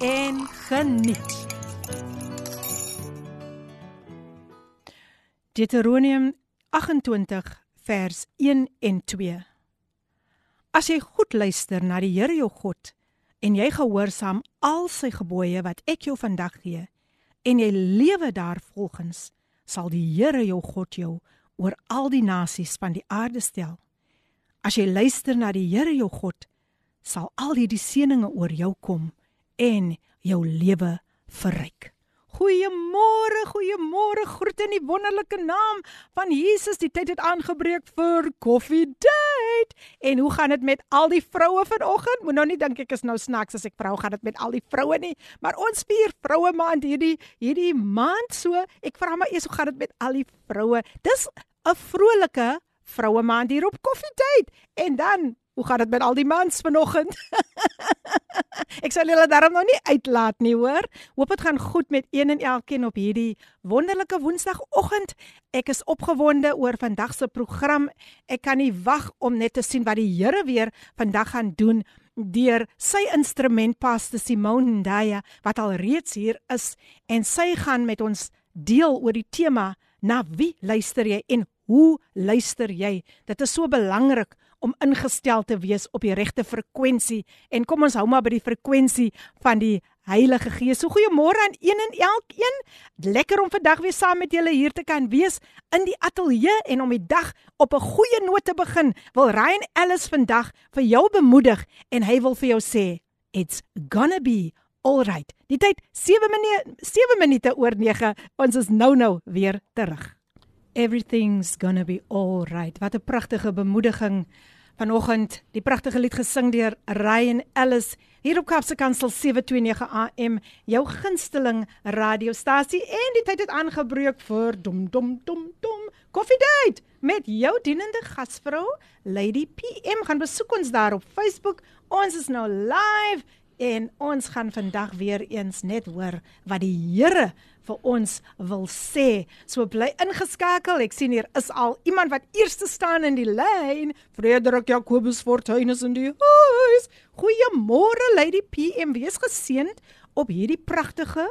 en geniet. Deuteronomium 28 vers 1 en 2. As jy goed luister na die Here jou God en jy gehoorsaam al sy gebooie wat ek jou vandag gee en jy lewe daarvolgens, sal die Here jou God jou oor al die nasies van die aarde stel. As jy luister na die Here jou God, sal al hierdie seënings oor jou kom en jou lewe verryk. Goeiemôre, goeiemôre, groet in die wonderlike naam van Jesus. Die tyd het aangebreek vir Coffee Date. En hoe gaan dit met al die vroue vanoggend? Moet nou nie dink ek is nou snaaks as ek vrou gaan dit met al die vroue nie, maar ons vier vroue maand hierdie hierdie maand so. Ek vra maar eers hoe gaan dit met al die vroue? Dis 'n vrolike vroue maand hier op Coffee Date. En dan Hoe gaan dit met al die mans vanoggend? ek sal julle daarom nou nie uitlaat nie, hoor. Hoop dit gaan goed met een en elkeen op hierdie wonderlike Woensdagoggend. Ek is opgewonde oor vandag se program. Ek kan nie wag om net te sien wat die Here weer vandag gaan doen deur sy instrument Pastor Simone Ndaya wat al reeds hier is en sy gaan met ons deel oor die tema na wie luister jy en hoe luister jy? Dit is so belangrik om ingestel te wees op die regte frekwensie en kom ons hou maar by die frekwensie van die Heilige Gees. So goeiemôre aan een en elkeen. Lekker om vandag weer saam met julle hier te kan wees in die ateljee en om die dag op 'n goeie noot te begin. Wil Ryan Ellis vandag vir jou bemoedig en hy wil vir jou sê, it's gonna be alright. Die tyd 7 minute 7 minute oor 9. Ons is nou nou weer terug. Everything's gonna be alright. Wat 'n pragtige bemoediging vanoggend. Die pragtige lied gesing deur Ryan Ellis hier op Kapse Kansel 729 AM, jou gunsteling radiostasie en die tyd het aangebreek vir dom dom dom dom Coffee Date met jou dienende gasvrou Lady PM gaan besoek ons daar op Facebook. Ons is nou live en ons gaan vandag weer eens net hoor wat die Here vir ons wil sê. So bly ingeskakel. Ek sien hier is al iemand wat eerste staan in die lyn. Frederik Jacobus Fortuin is in die huis. Goeiemôre Lady PM. Wees geseënd op hierdie pragtige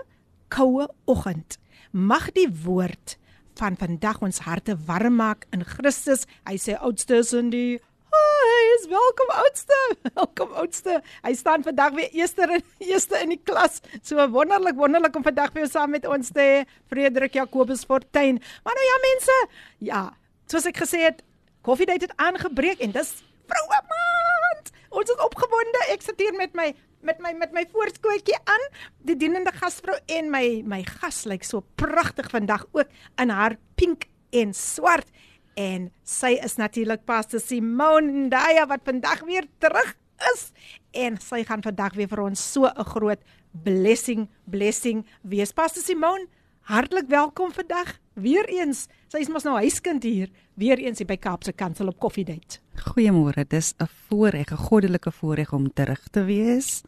koue oggend. Mag die woord van vandag ons harte warm maak in Christus. Hy sê oudste is in die is welkom oudste. Welkom oudste. Hy staan vandag weer eerste in eerste in die klas. So wonderlik, wonderlik om vandag weer saam met ons te hê, Frederik Jacobus Fortuin. Maar nou ja mense, ja, soos ek gesê het, Date het aangebreek en dis vroue maand. Ons is opgewonde. Ek sit hier met my met my met my voorskootjie aan, die dienende gasvrou en my my gas lyk so pragtig vandag ook in haar pink en swart en sy is natuurlik Pastor Simone Ndaya wat vandag weer terug is. En sy gaan vandag weer vir ons so 'n groot blessing blessing wees. Pastor Simone hartlik welkom vandag weer eens. Sy is mos nou huiskind hier weer eens hier by Kaapse Kansel op Coffee Date. Goeiemôre dis 'n voorreg 'n goddelike voorreg om terug te wees.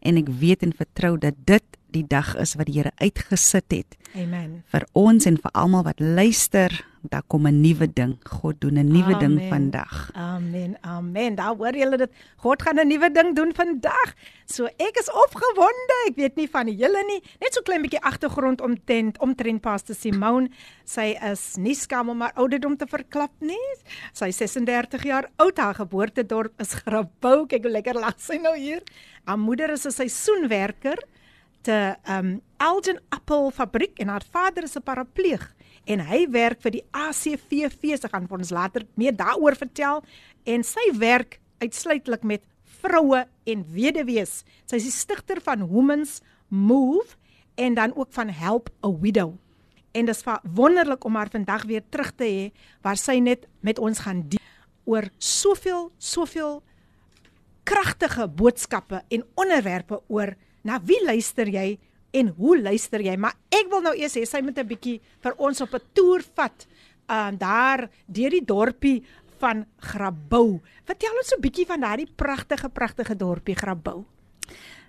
En ek weet en vertrou dat dit die dag is wat die Here uitgesit het. Amen. Vir ons en vir almal wat luister daar kom 'n nuwe ding. God doen 'n nuwe ding vandag. Amen. Amen. Daar hoor julle dit. God gaan 'n nuwe ding doen vandag. So ek is opgewonde. Ek weet nie van julle nie. Net so klein bietjie agtergrond omtrent omtrent Pastor Simone. Sy is nie skam om haar ouderdom te verklap nie. Sy is 36 jaar oud. Haar geboortedorp is Grabouw. Kyk hoe lekker lag sy nou hier. Haar moeder is 'n seisoenwerker te um Elgin Apple Fabriek en haar vader is 'n parapleeg en hy werk vir die ACVV. Sy gaan vir ons later meer daaroor vertel en sy werk uitsluitlik met vroue en weduwees. Sy is die stigter van Women's Move en dan ook van Help a Widow. En dit is wonderlik om haar vandag weer terug te hê waar sy net met ons gaan deel oor soveel soveel kragtige boodskappe en onderwerpe oor Na wie luister jy en hoe luister jy? Maar ek wil nou eers hê sy moet 'n bietjie vir ons op 'n toer vat. Um daar deur die dorpie van Grabouw. Vertel ons 'n bietjie van daardie pragtige pragtige dorpie Grabouw.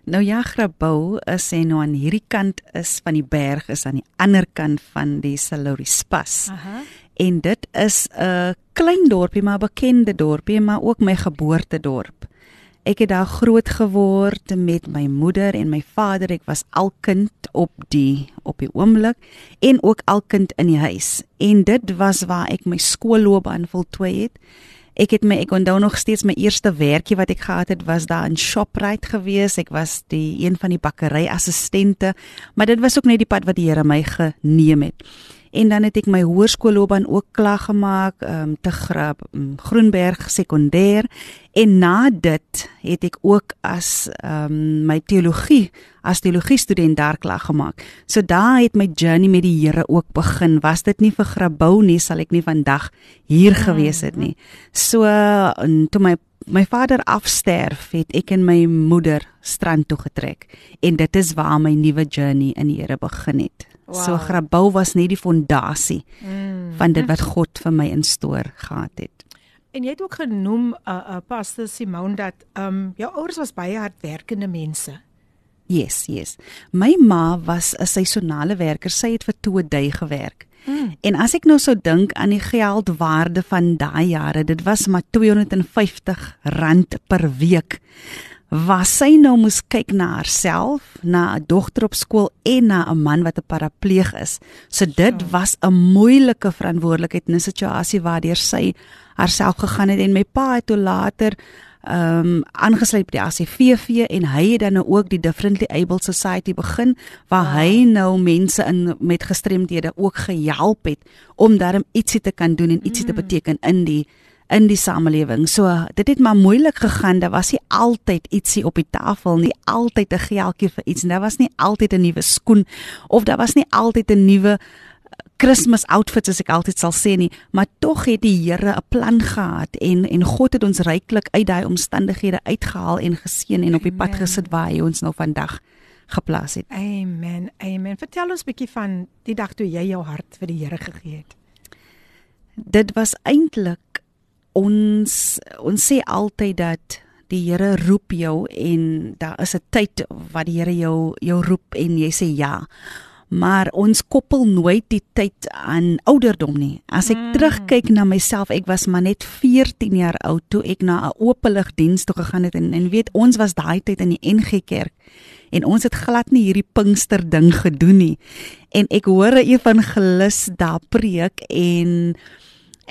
Nou ja, Grabouw is en nou aan hierdie kant is van die berg is aan die ander kant van die Salorispas. Aha. En dit is 'n klein dorpie, maar bekende dorpie, maar ook my geboortedorp. Ek het daar groot geword met my moeder en my vader. Ek was alkind op die op die oomblik en ook alkind in die huis. En dit was waar ek my skoolloopbaan voltooi het. Ek het my ek onthou nog steeds my eerste werkie wat ek gehad het was daar in Shoprite gewees. Ek was die een van die bakkery assistente, maar dit was ook net die pad wat die Here my geneem het en dan het ek my hoërskoolloopbaan ook klaar gemaak um, te Grab um, Groenberg sekondêr en na dit het ek ook as um, my teologie as teologie student daar klaar gemaak. So daar het my journey met die Here ook begin. Was dit nie vir Grabouw nie sal ek nie vandag hier gewees het nie. So toe my my vader afsterf het ek en my moeder strand toe getrek en dit is waar my nuwe journey in die Here begin het. Wow. So Grabouw was net die fondasie mm. van dit wat God vir my instoor gehad het. En jy het ook genoem uh, uh Pastor Simon dat um jou ouers was baie hardwerkende mense. Yes, yes. My ma was 'n seisonale werker. Sy het vir Toedey gewerk. Mm. En as ek nou sou dink aan die geldwaarde van daai jare, dit was maar R250 per week was sy nou moes kyk na haarself, na 'n dogter op skool en na 'n man wat 'n parapleeg is. So dit ja. was 'n moeilike verantwoordelikheid in 'n situasie waardeur sy haarself gegaan het en my pa het toe later ehm um, aangesluit by die ACVV en hy het dan nou ook die Differently Able Society begin waar wow. hy nou mense in met gestremdhede ook gehelp het om daarmee ietsie te kan doen en ietsie mm. te beteken in die in die samelewing. So dit het maar moeilik gegaan. Daar was nie altyd ietsie op die tafel nie, altyd 'n geldjie vir iets. Daar was nie altyd 'n nuwe skoen of daar was nie altyd 'n nuwe Christmas eh, outfit as ek altyd sal sê nie, maar tog het die Here 'n plan gehad en en God het ons ryklik uit daai omstandighede uitgehaal en geseën en op die pad gesit waar hy ons nou vandag geplaas het. Amen. Amen. Vertel ons 'n bietjie van die dag toe jy jou hart vir die Here gegee het. Dit was eintlik ons ons sê altyd dat die Here roep jou en daar is 'n tyd wat die Here jou jou roep en jy sê ja. Maar ons koppel nooit die tyd aan ouderdom nie. As ek mm. terugkyk na myself, ek was maar net 14 jaar oud toe ek na 'n openligdiens toe gegaan het en en weet ons was daai tyd in die NG Kerk en ons het glad nie hierdie Pinkster ding gedoen nie. En ek hoor 'n evangelis daar preek en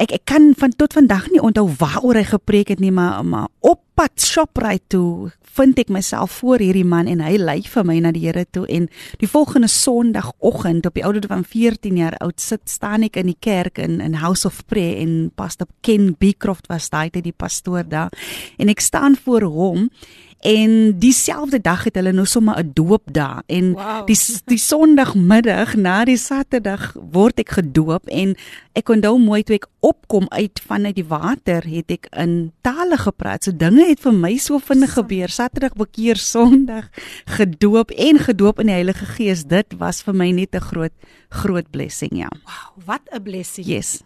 ek ek kan van tot vandag nie onthou waaroor hy gepreek het nie maar maar op pad Shoprite toe vind ek myself voor hierdie man en hy lei vir my na die Here toe en die volgende Sondagoggend op die ouderdom van 14 jaar oud sit staan ek in die kerk in in House of Prayer en Pastor Ken Beecroft was daai tyd die pastoor daar en ek staan voor hom En dieselfde dag het hulle nou sommer 'n doop daar en wow. die die Sondagmiddag na die Saterdag word ek gedoop en ek onthou mooi toe ek opkom uit vanuit die water het ek in tale gepraat. So dinge het vir my so vinnig gebeur. Saterdag bekeer, Sondag gedoop en gedoop in die Heilige Gees. Dit was vir my net 'n groot groot blessing, ja. Wow, wat 'n blessing. Yes.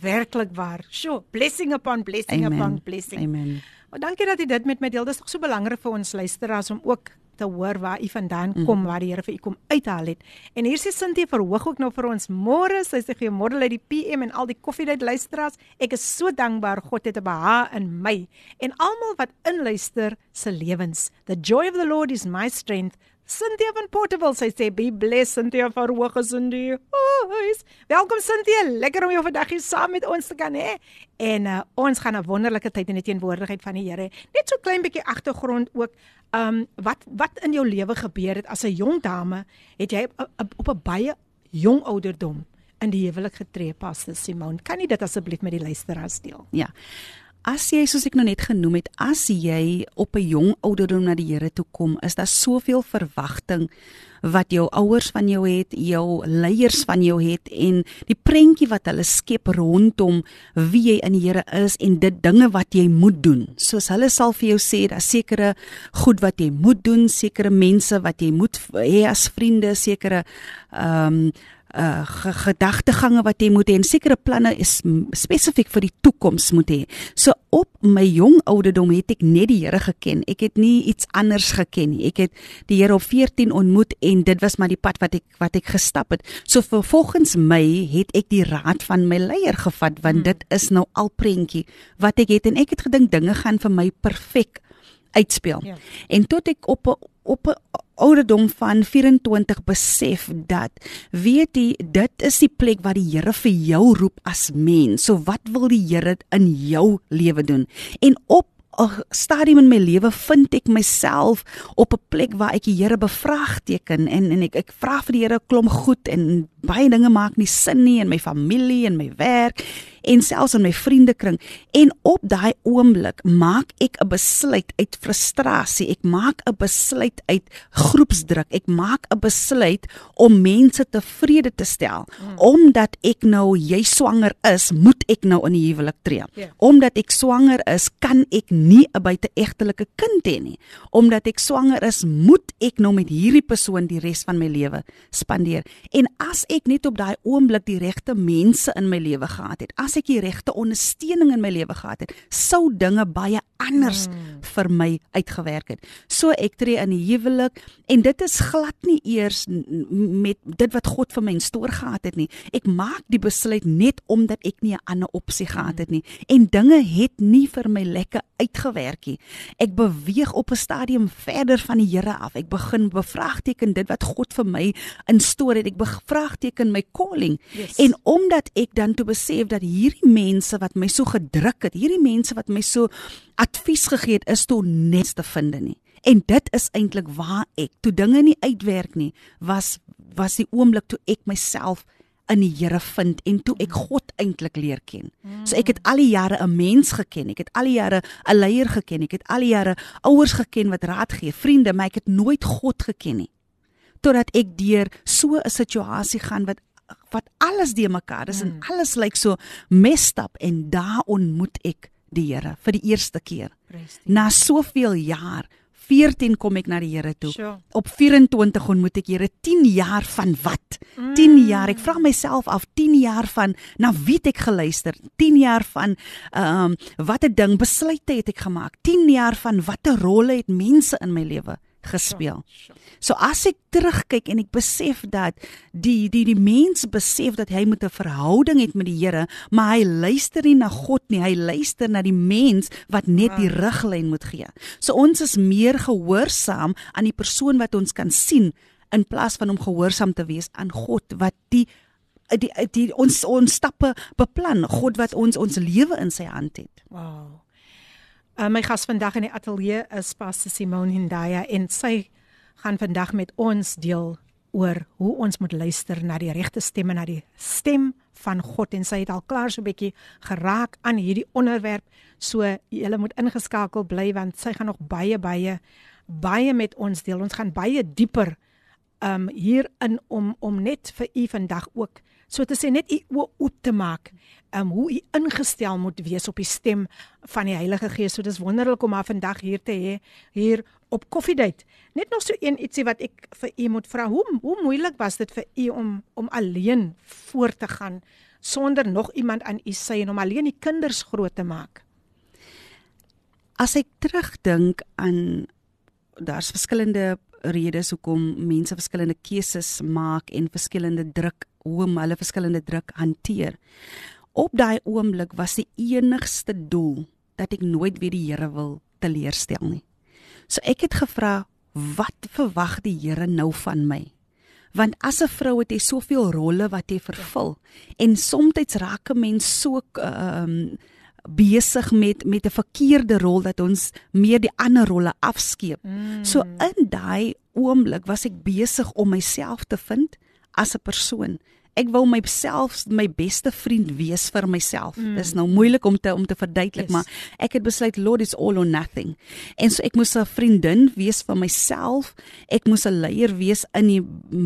Werklik waar. Sjoe, blessing upon blessing Amen. upon blessing. Amen. Maar dankie dat jy dit met my deel. Dit is ook so belangrik vir ons luisteraars om ook te hoor waar u vandaan mhm. kom, mm. waar die Here vir u kom uithaal het. En hier sê Sintie verhoog ook nou vir ons môre. Sy sê gee môre uit die PM en al die koffiedייט luisteraars. Ek is so dankbaar God het 'n beha in my en almal wat inluister se lewens. The joy of the Lord is my strength. Cynthia van Portable sê sê be blessed Cynthia vir hoë gesondheid. Ois. Welkom Cynthia, lekker om jou vandag hier saam met ons te kan hê. En uh, ons gaan 'n wonderlike tyd in die teenwoordigheid van die Here. Net so klein bietjie agtergrond ook. Um wat wat in jou lewe gebeur het as 'n jong dame? Het jy op 'n baie jong ouderdom in die huwelik getree, Pastor Simon? Kan jy dit asseblief met die luisteraars deel? Ja. As jy soos ek nou net genoem het, as jy op 'n jong ouderdom na die Here toe kom, is daar soveel verwagting wat jou ouers van jou het, jou leiers van jou het en die prentjie wat hulle skep rondom wie jy in die Here is en dit dinge wat jy moet doen. Soos hulle sal vir jou sê, daar sekere goed wat jy moet doen, sekere mense wat jy moet hê as vriende, sekere ehm um, uh gedagtegange wat jy moet hê en sekere planne is spesifiek vir die toekoms moet hê. So op my jong ouderdom het ek net die Here geken. Ek het nie iets anders geken nie. Ek het die Here op 14 ontmoet en dit was maar die pad wat ek wat ek gestap het. So volgens my het ek die raad van my leier gevat want hmm. dit is nou al prentjie wat ek het en ek het gedink dinge gaan vir my perfek uitspeel. Ja. En tot ek op 'n op 'n ouderdom van 24 besef dat weet jy dit is die plek waar die Here vir jou roep as mens. So wat wil die Here in jou lewe doen? En op 'n stadium in my lewe vind ek myself op 'n plek waar ek die Here bevraagteken en en ek ek vra vir die Here klom goed en baie dinge maak nie sin nie in my familie en my werk en selfs in my vriendekring en op daai oomblik maak ek 'n besluit uit frustrasie ek maak 'n besluit uit groepsdruk ek maak 'n besluit om mense tevrede te stel mm. omdat ek nou jy swanger is moet ek nou in die huwelik tree yeah. Ja. omdat ek swanger is kan ek nie 'n buiteegtelike kind hê nie omdat ek swanger is moet ek nou met hierdie persoon die res van my lewe spandeer en as ek net op daai oomblik die regte mense in my lewe gehad het as ek die regte ondersteuning in my lewe gehad het, sou dinge baie anders mm. vir my uitgewerk het. So ek tree in die huwelik en dit is glad nie eers met dit wat God vir my instoor gehad het nie. Ek maak die besluit net omdat ek nie 'n ander opsie gehad het nie en dinge het nie vir my lekker uitgewerk nie. Ek beweeg op 'n stadium verder van die Here af. Ek begin bevraagteken dit wat God vir my instoor het. Ek bevraagteken my calling. Yes. En omdat ek dan toe besef dat hierdie mense wat my so gedruk het, hierdie mense wat my so advies gegee het is toe net te vind nie. En dit is eintlik waar ek toe dinge nie uitwerk nie, was was die oomblik toe ek myself in die Here vind en toe ek God eintlik leer ken. So ek het al die jare 'n mens geken, ek het al die jare 'n leier geken, ek het al die jare ouers geken wat raad gee, vriende, maar ek het nooit God geken nie. Totdat ek deur so 'n situasie gaan wat wat alles de mekaar is mm. en alles lyk so messed up en daar ontmoet ek die Here vir die eerste keer. Na soveel jaar 14 kom ek na die Here toe. Sure. Op 24 ontmoet ek Here 10 jaar van wat? Mm. 10 jaar. Ek vra myself af 10 jaar van na wie het ek geluister? 10 jaar van ehm um, watter ding besluite het ek gemaak? 10 jaar van watter rolle het mense in my lewe gespeel. So as ek terugkyk en ek besef dat die die die mens besef dat hy moet 'n verhouding het met die Here, maar hy luister nie na God nie, hy luister na die mens wat net die riglyn moet gee. So ons is meer gehoorsaam aan die persoon wat ons kan sien in plaas van om gehoorsaam te wees aan God wat die die, die ons ons stappe beplan, God wat ons ons lewe in sy hand het. Wow. Uh, my gas vandag in die ateljee is Pastor Simone Hindaya en sy gaan vandag met ons deel oor hoe ons moet luister na die regte stemme na die stem van God. En sy het al klaar so 'n bietjie geraak aan hierdie onderwerp. So julle moet ingeskakel bly want sy gaan nog baie baie baie met ons deel. Ons gaan baie dieper um hier in om om net vir u vandag ook so te sê net u oop te maak um, hoe u ingestel moet wees op die stem van die Heilige Gees. So dis wonderlik om haar vandag hier te hê hier op Koffiedייט. Net nog so een ietsie wat ek vir u moet vra. Hoe hoe moeilik was dit vir u om om alleen voort te gaan sonder nog iemand aan u sy en om alleen die kinders groot te maak? As ek terugdink aan daar's verskillende redes hoekom mense verskillende keuses maak en verskillende druk hoe hulle verskillende druk hanteer op daai oomblik was die enigste doel dat ek nooit weer die Here wil teleurstel nie. So ek het gevra, wat verwag die Here nou van my? Want as 'n vrou het jy soveel rolle wat jy vervul en soms raak 'n mens so ehm um, besig met met 'n verkeerde rol dat ons meer die ander rolle afskeep. Mm. So in daai oomblik was ek besig om myself te vind as 'n persoon ek wou myself my beste vriend wees vir myself. Mm. Dis nou moeilik om te om te verduidelik, yes. maar ek het besluit Lord is all or nothing. En so ek moes 'n vriendin wees vir myself. Ek moes 'n leier wees in die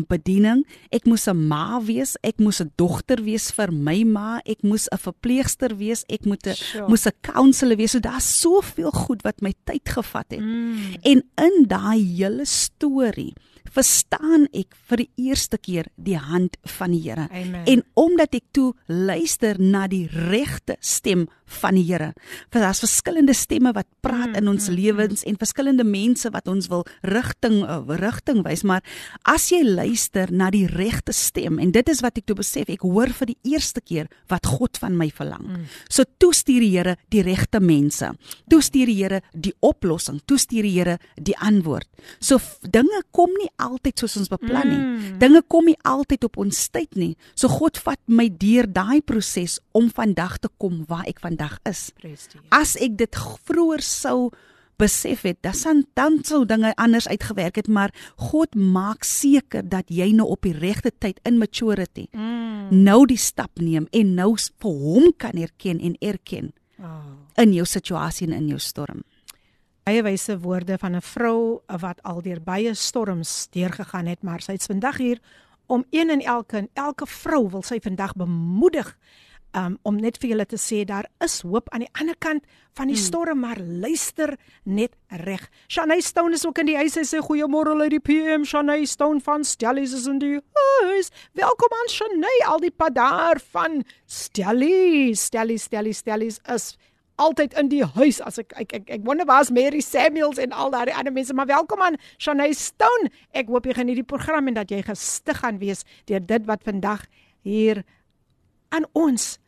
bediening. Ek moes 'n ma wees. Ek moes 'n dogter wees vir my ma. Ek moes 'n verpleegster wees. Ek moet 'n sure. moes 'n counselor wees. So daar's soveel goed wat my tyd gevat het. Mm. En in daai hele storie verstaan ek vir die eerste keer die hand van die Here. En omdat ek toe luister na die regte stem van die Here. Want daar's verskillende stemme wat praat mm, in ons mm, lewens mm. en verskillende mense wat ons wil rigting uh, rigting wys, maar as jy luister na die regte stem en dit is wat ek toe besef, ek hoor vir die eerste keer wat God van my verlang. Mm. So toe stuur die Here die regte mense. Toe stuur die Here die oplossing, toe stuur die Here die antwoord. So dinge kom nie altyd soos ons beplan nie. Mm. Dinge kom nie altyd op ons tyd nie. So God vat my deur daai proses om vandag te kom waar ek vandag is. As ek dit vroeër sou besef het, dan dan sou dinge anders uitgewerk het, maar God maak seker dat jy nou op die regte tyd in maturity mm. nou die stap neem en nou vir hom kan erken en erken. Oh. in jou situasie en in jou storm baie wyse woorde van 'n vrou wat al deur baie storms deurgegaan het, maar sy's vandag hier om een en elke en elke vrou wil sy vandag bemoedig um, om net vir julle te sê daar is hoop aan die ander kant van die hmm. storm, maar luister net reg. Shanay Stone is ook in die huis. Sy sê goeiemôre uit die PM. Shanay Stone van Stellies is in die huis. Welkom aan Shanay, al die pad daar van Stellies. Stellies, Stellies, Stellies is altyd in die huis as ek ek ek, ek wonder waar's Mary Samuels en al daai ander mense maar welkom aan Shanay Stone ek hoop jy geniet die program en dat jy gestig gaan wees deur dit wat vandag hier aan ons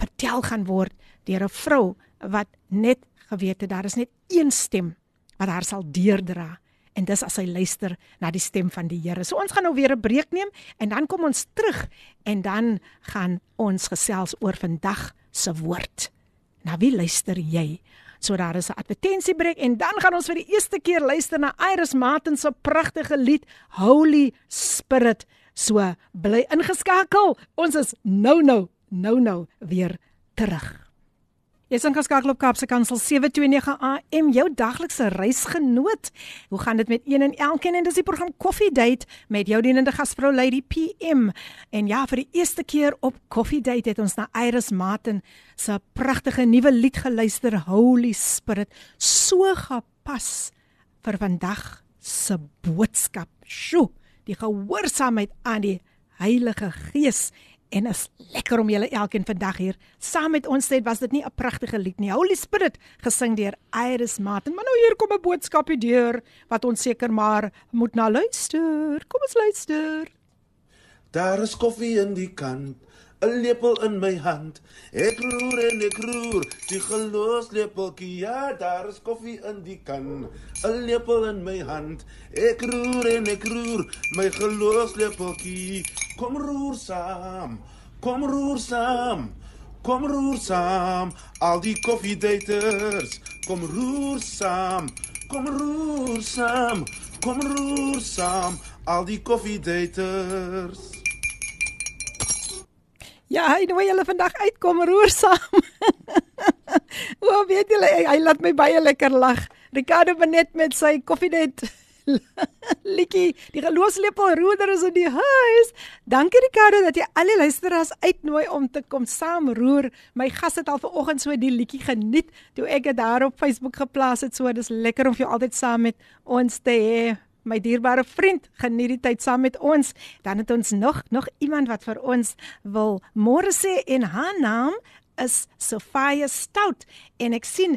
vertel gaan word deur 'n vrou wat net geweet het daar is net een stem wat haar sal deurdra en dis as sy luister na die stem van die Here. So ons gaan nou weer 'n breek neem en dan kom ons terug en dan gaan ons gesels oor vandag se woord. Na wie luister jy? So daar is 'n advertensiebreek en dan gaan ons vir die eerste keer luister na Iris Martin se pragtige lied Holy Spirit. So bly ingeskakel. Ons is nou nou nou nou weer terug. Jy's in geskakel op Kaapse Kansel 729 AM, jou daglikse reisgenoot. Hoe gaan dit met een en elkeen? En dis die program Coffee Date met jou dienende gasvrou Lady PM. En ja, vir die eerste keer op Coffee Date het ons na Iris Martin se pragtige nuwe lied geluister, Holy Spirit. So gepas vir vandag se boodskap. Sjoe, die gehoorsaamheid aan die Heilige Gees en is lekker om julle elkeen vandag hier saam met ons te hê. Was dit nie 'n pragtige lied nie? Holy Spirit gesing deur Iris Martin. Maar nou hier kom 'n boodskapie deur wat ons seker maar moet na luister. Kom ons luister. Daar is koffie in die kan. 'n lepel in my hand. Ek roer en ek roer, die gelos lepeltjie. Ja, daar is koffie in die kan. 'n lepel in my hand. Ek roer en ek roer, my gelos lepeltjie. Kom roer saam. Kom roer saam. Kom roer saam. Al die koffiedaters. Kom roer saam. Kom roer saam. Kom roer saam. Al die koffiedaters. Ja, hy nooi julle vandag uitkom roer saam. o, weet julle, hy, hy laat my baie lekker lag. Ricardo Benet met sy koffiedet. Likkie, die geloofslepel roeder is in die huis. Dankie Ricardo dat jy al die luisteraars uitnooi om te kom saam roer. My gas het al vanoggend so die liedjie geniet toe ek dit daar op Facebook geplaas het. So dis lekker om jou altyd saam met ons te hê my dierbare vriend, geniet die tyd saam met ons. Dan het ons nog nog iemand wat vir ons wil môre sê en haar naam is Sofia Stout en ek sien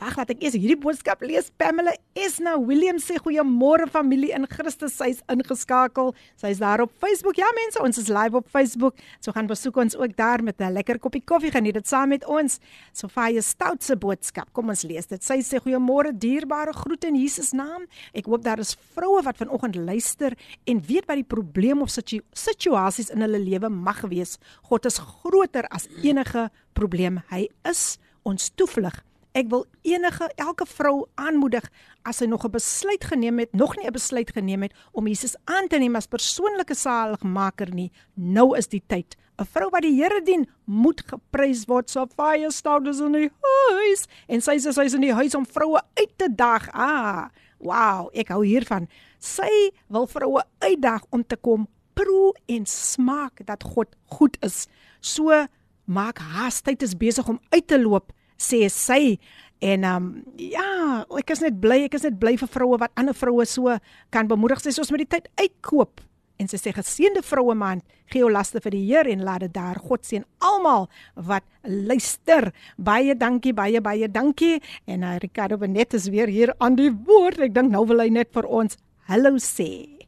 Wag, laat ek eers hierdie boodskap lees. Pamela Esna William sê goeiemôre familie in Christus. Sy's ingeskakel. Sy's daar op Facebook. Ja mense, ons is live op Facebook. So gaan besoek ons ook daar met 'n lekker koppie koffie. Geniet dit saam met ons. Sofia Stout se boodskap. Kom ons lees dit. Sy sê goeiemôre dierbare groete in Jesus naam. Ek hoop daar is vroue wat vanoggend luister en weet wat die probleem of situ situasies in hulle lewe mag wees. God is groter as enige probleem. Hy is ons toevlug Ek wil enige elke vrou aanmoedig as sy nog 'n besluit geneem het, nog nie 'n besluit geneem het om Jesus aan te neem as persoonlike saligmaker nie, nou is die tyd. 'n Vrou wat die Here dien, moet geprys word. Safia staan dus in die huis en sy sê sy is in die huis om vroue uit te daag. Ah, wow, ek hou hiervan. Sy wil vroue uitdaag om te kom proe en smaak dat God goed is. So maak haas, tyd is besig om uit te loop, sê sy. En um, ja, ek is net bly, ek is net bly vir vroue wat ander vroue so kan bemoedig sê soos met die tyd uitkoop. En sy sê geseënde vroue man, gee jou laste vir die Here en laat dit daar God seën almal wat luister. Baie dankie, baie baie dankie. En uh, Ricardo Benet is weer hier aan die woord. Ek dink nou wil hy net vir ons hallo sê.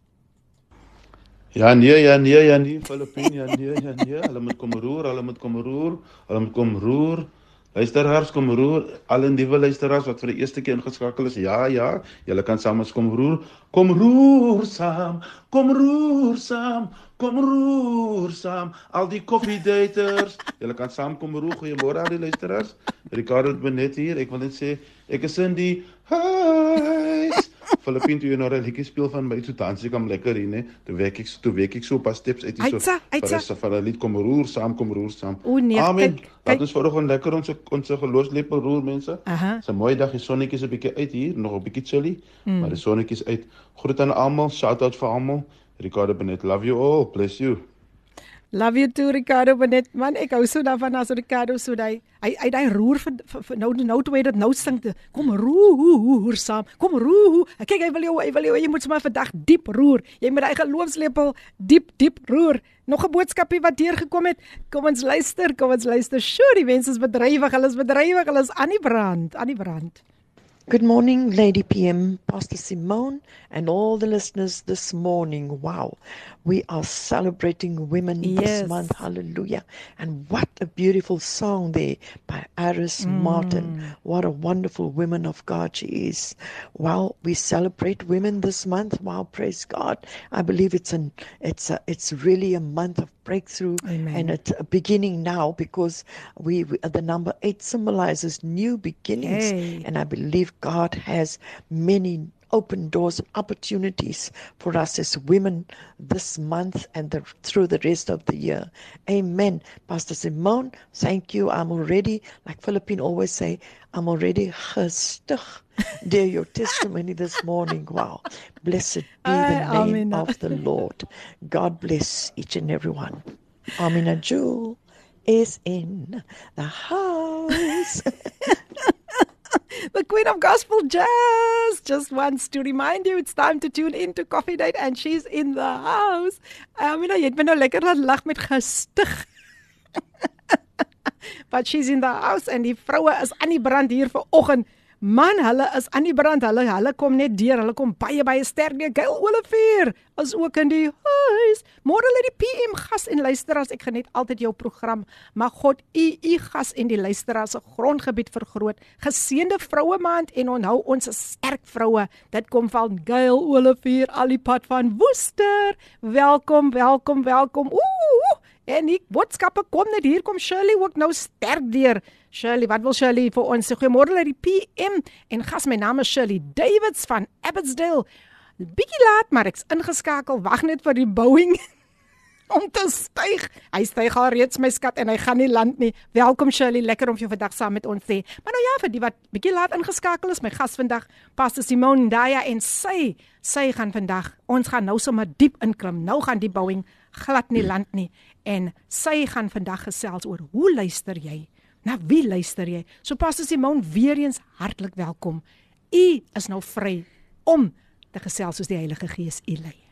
Ja nee, ja nee, ja nee, Filippine, ja nee, ja nee. Hulle moet kom roer, hulle moet kom roer, hulle moet kom roer. Luisteraars kom roer, al die nuwe luisteraars wat vir die eerste keer ingeskakel is. Ja, ja, julle kan saam ons kom roer. Kom roer saam, kom roer saam, kom roer saam. Al die koffiedaters, julle kan saam kom roer. Goeiemôre al die luisteraars. Ricardo Benet hier. Ek wil net sê ek is in die huis. Filippin toe jy nou 'n liedjie speel van my so dansie kom lekker hier, né? Toe werk ek toe werk ek so pas steps uit hier so. Vir 'n vir 'n lied kom roer saam, kom roer saam. O nee, Amen. kyk, Laat kyk. ons vanoggend lekker ons ons geloofslepel roer mense. Dis 'n mooi dag, die sonnetjie is 'n bietjie uit hier, nog 'n bietjie chilly, mm. maar die sonnetjie is uit. Groet aan almal, shout out vir almal. Ricardo Benet, love you all. Bless you. Love you too Ricardo Benet. Man, ek hou so daarvan as Ricardo so daai hy hy daai roer vir, vir, vir nou nou toe hy dit nou sing. Kom roer saam. Kom roer. Kyk hy wil jou hy wil jou jy moet sommer vandag diep roer. Jy moet daai geloofslepel diep diep roer. Nog 'n boodskapie wat deurgekom het. Kom ons luister, kom ons luister. Sure, die mense is bedrywig. Hulle is bedrywig. Hulle is aan die brand, aan die brand. Good morning, Lady PM, Pastor Simone, and all the listeners this morning. Wow, we are celebrating women Yes. this month. Hallelujah. And what a beautiful song there by Iris mm. Martin. What a wonderful woman of God she is. Well, we celebrate women this month. Wow, praise God. I believe it's an it's a, it's really a month of breakthrough Amen. and it's a beginning now because we, we the number 8 symbolizes new beginnings Hey. and I believe God has many open doors and opportunities for us as women this month and the, through the rest of the year. Amen. Pastor Simone, thank you. I'm already, like Philippine always say, I'm already gestig. Dear your testimony this morning. Wow. Blessed be the name of the Lord. God bless each and every one. Amina Jewel is in the house. The Queen of Gospel Jazz just wants to remind you it's time to tune in to Coffee Date and she's in the house. Amina, jy het my nou lekker laat lag met gestig. But she's in the house en die vroue is aan die brand hier vir oggend. Man, hulle is aan die brand. Hulle hulle kom net deur. Hulle kom baie baie sterk deur. Gail Olivier is ook in die huis. Môre lê die PM gas en luisteraars. Ek geniet altyd jou program. Mag God u u gas en die luisteraars se grondgebied vergroot. Geseënde vroue maand en onthou ons is sterk vroue. Dit kom van Gail Olivier al die pad van Woester. Welkom, welkom, welkom. Ooh! En die boodskappe kom net hier kom Shirley ook nou sterk deur. Shirley, wat wil Shirley vir ons sê? Goeiemôre uit die PM en gas my naam is Shirley Davids van Abbotsdale. Bietjie laat, maar ek's ingeskakel. Wag net vir die Boeing om te styg. Hy styg al reeds my skat en hy gaan nie land nie. Welkom Shirley, lekker om jou vandag saam met ons te hê. Maar nou ja, vir die wat bietjie laat ingeskakel is, my gas vandag, Pastor Simone Ndaya en sy sy gaan vandag, ons gaan nou sommer diep inklim. Nou gaan die Boeing glad nie land nie en sy gaan vandag gesels oor hoe luister jy? Na wie luister jy? So Pastor Simone, weer eens hartlik welkom. U is nou vry om te gesels soos die Heilige Gees u lei.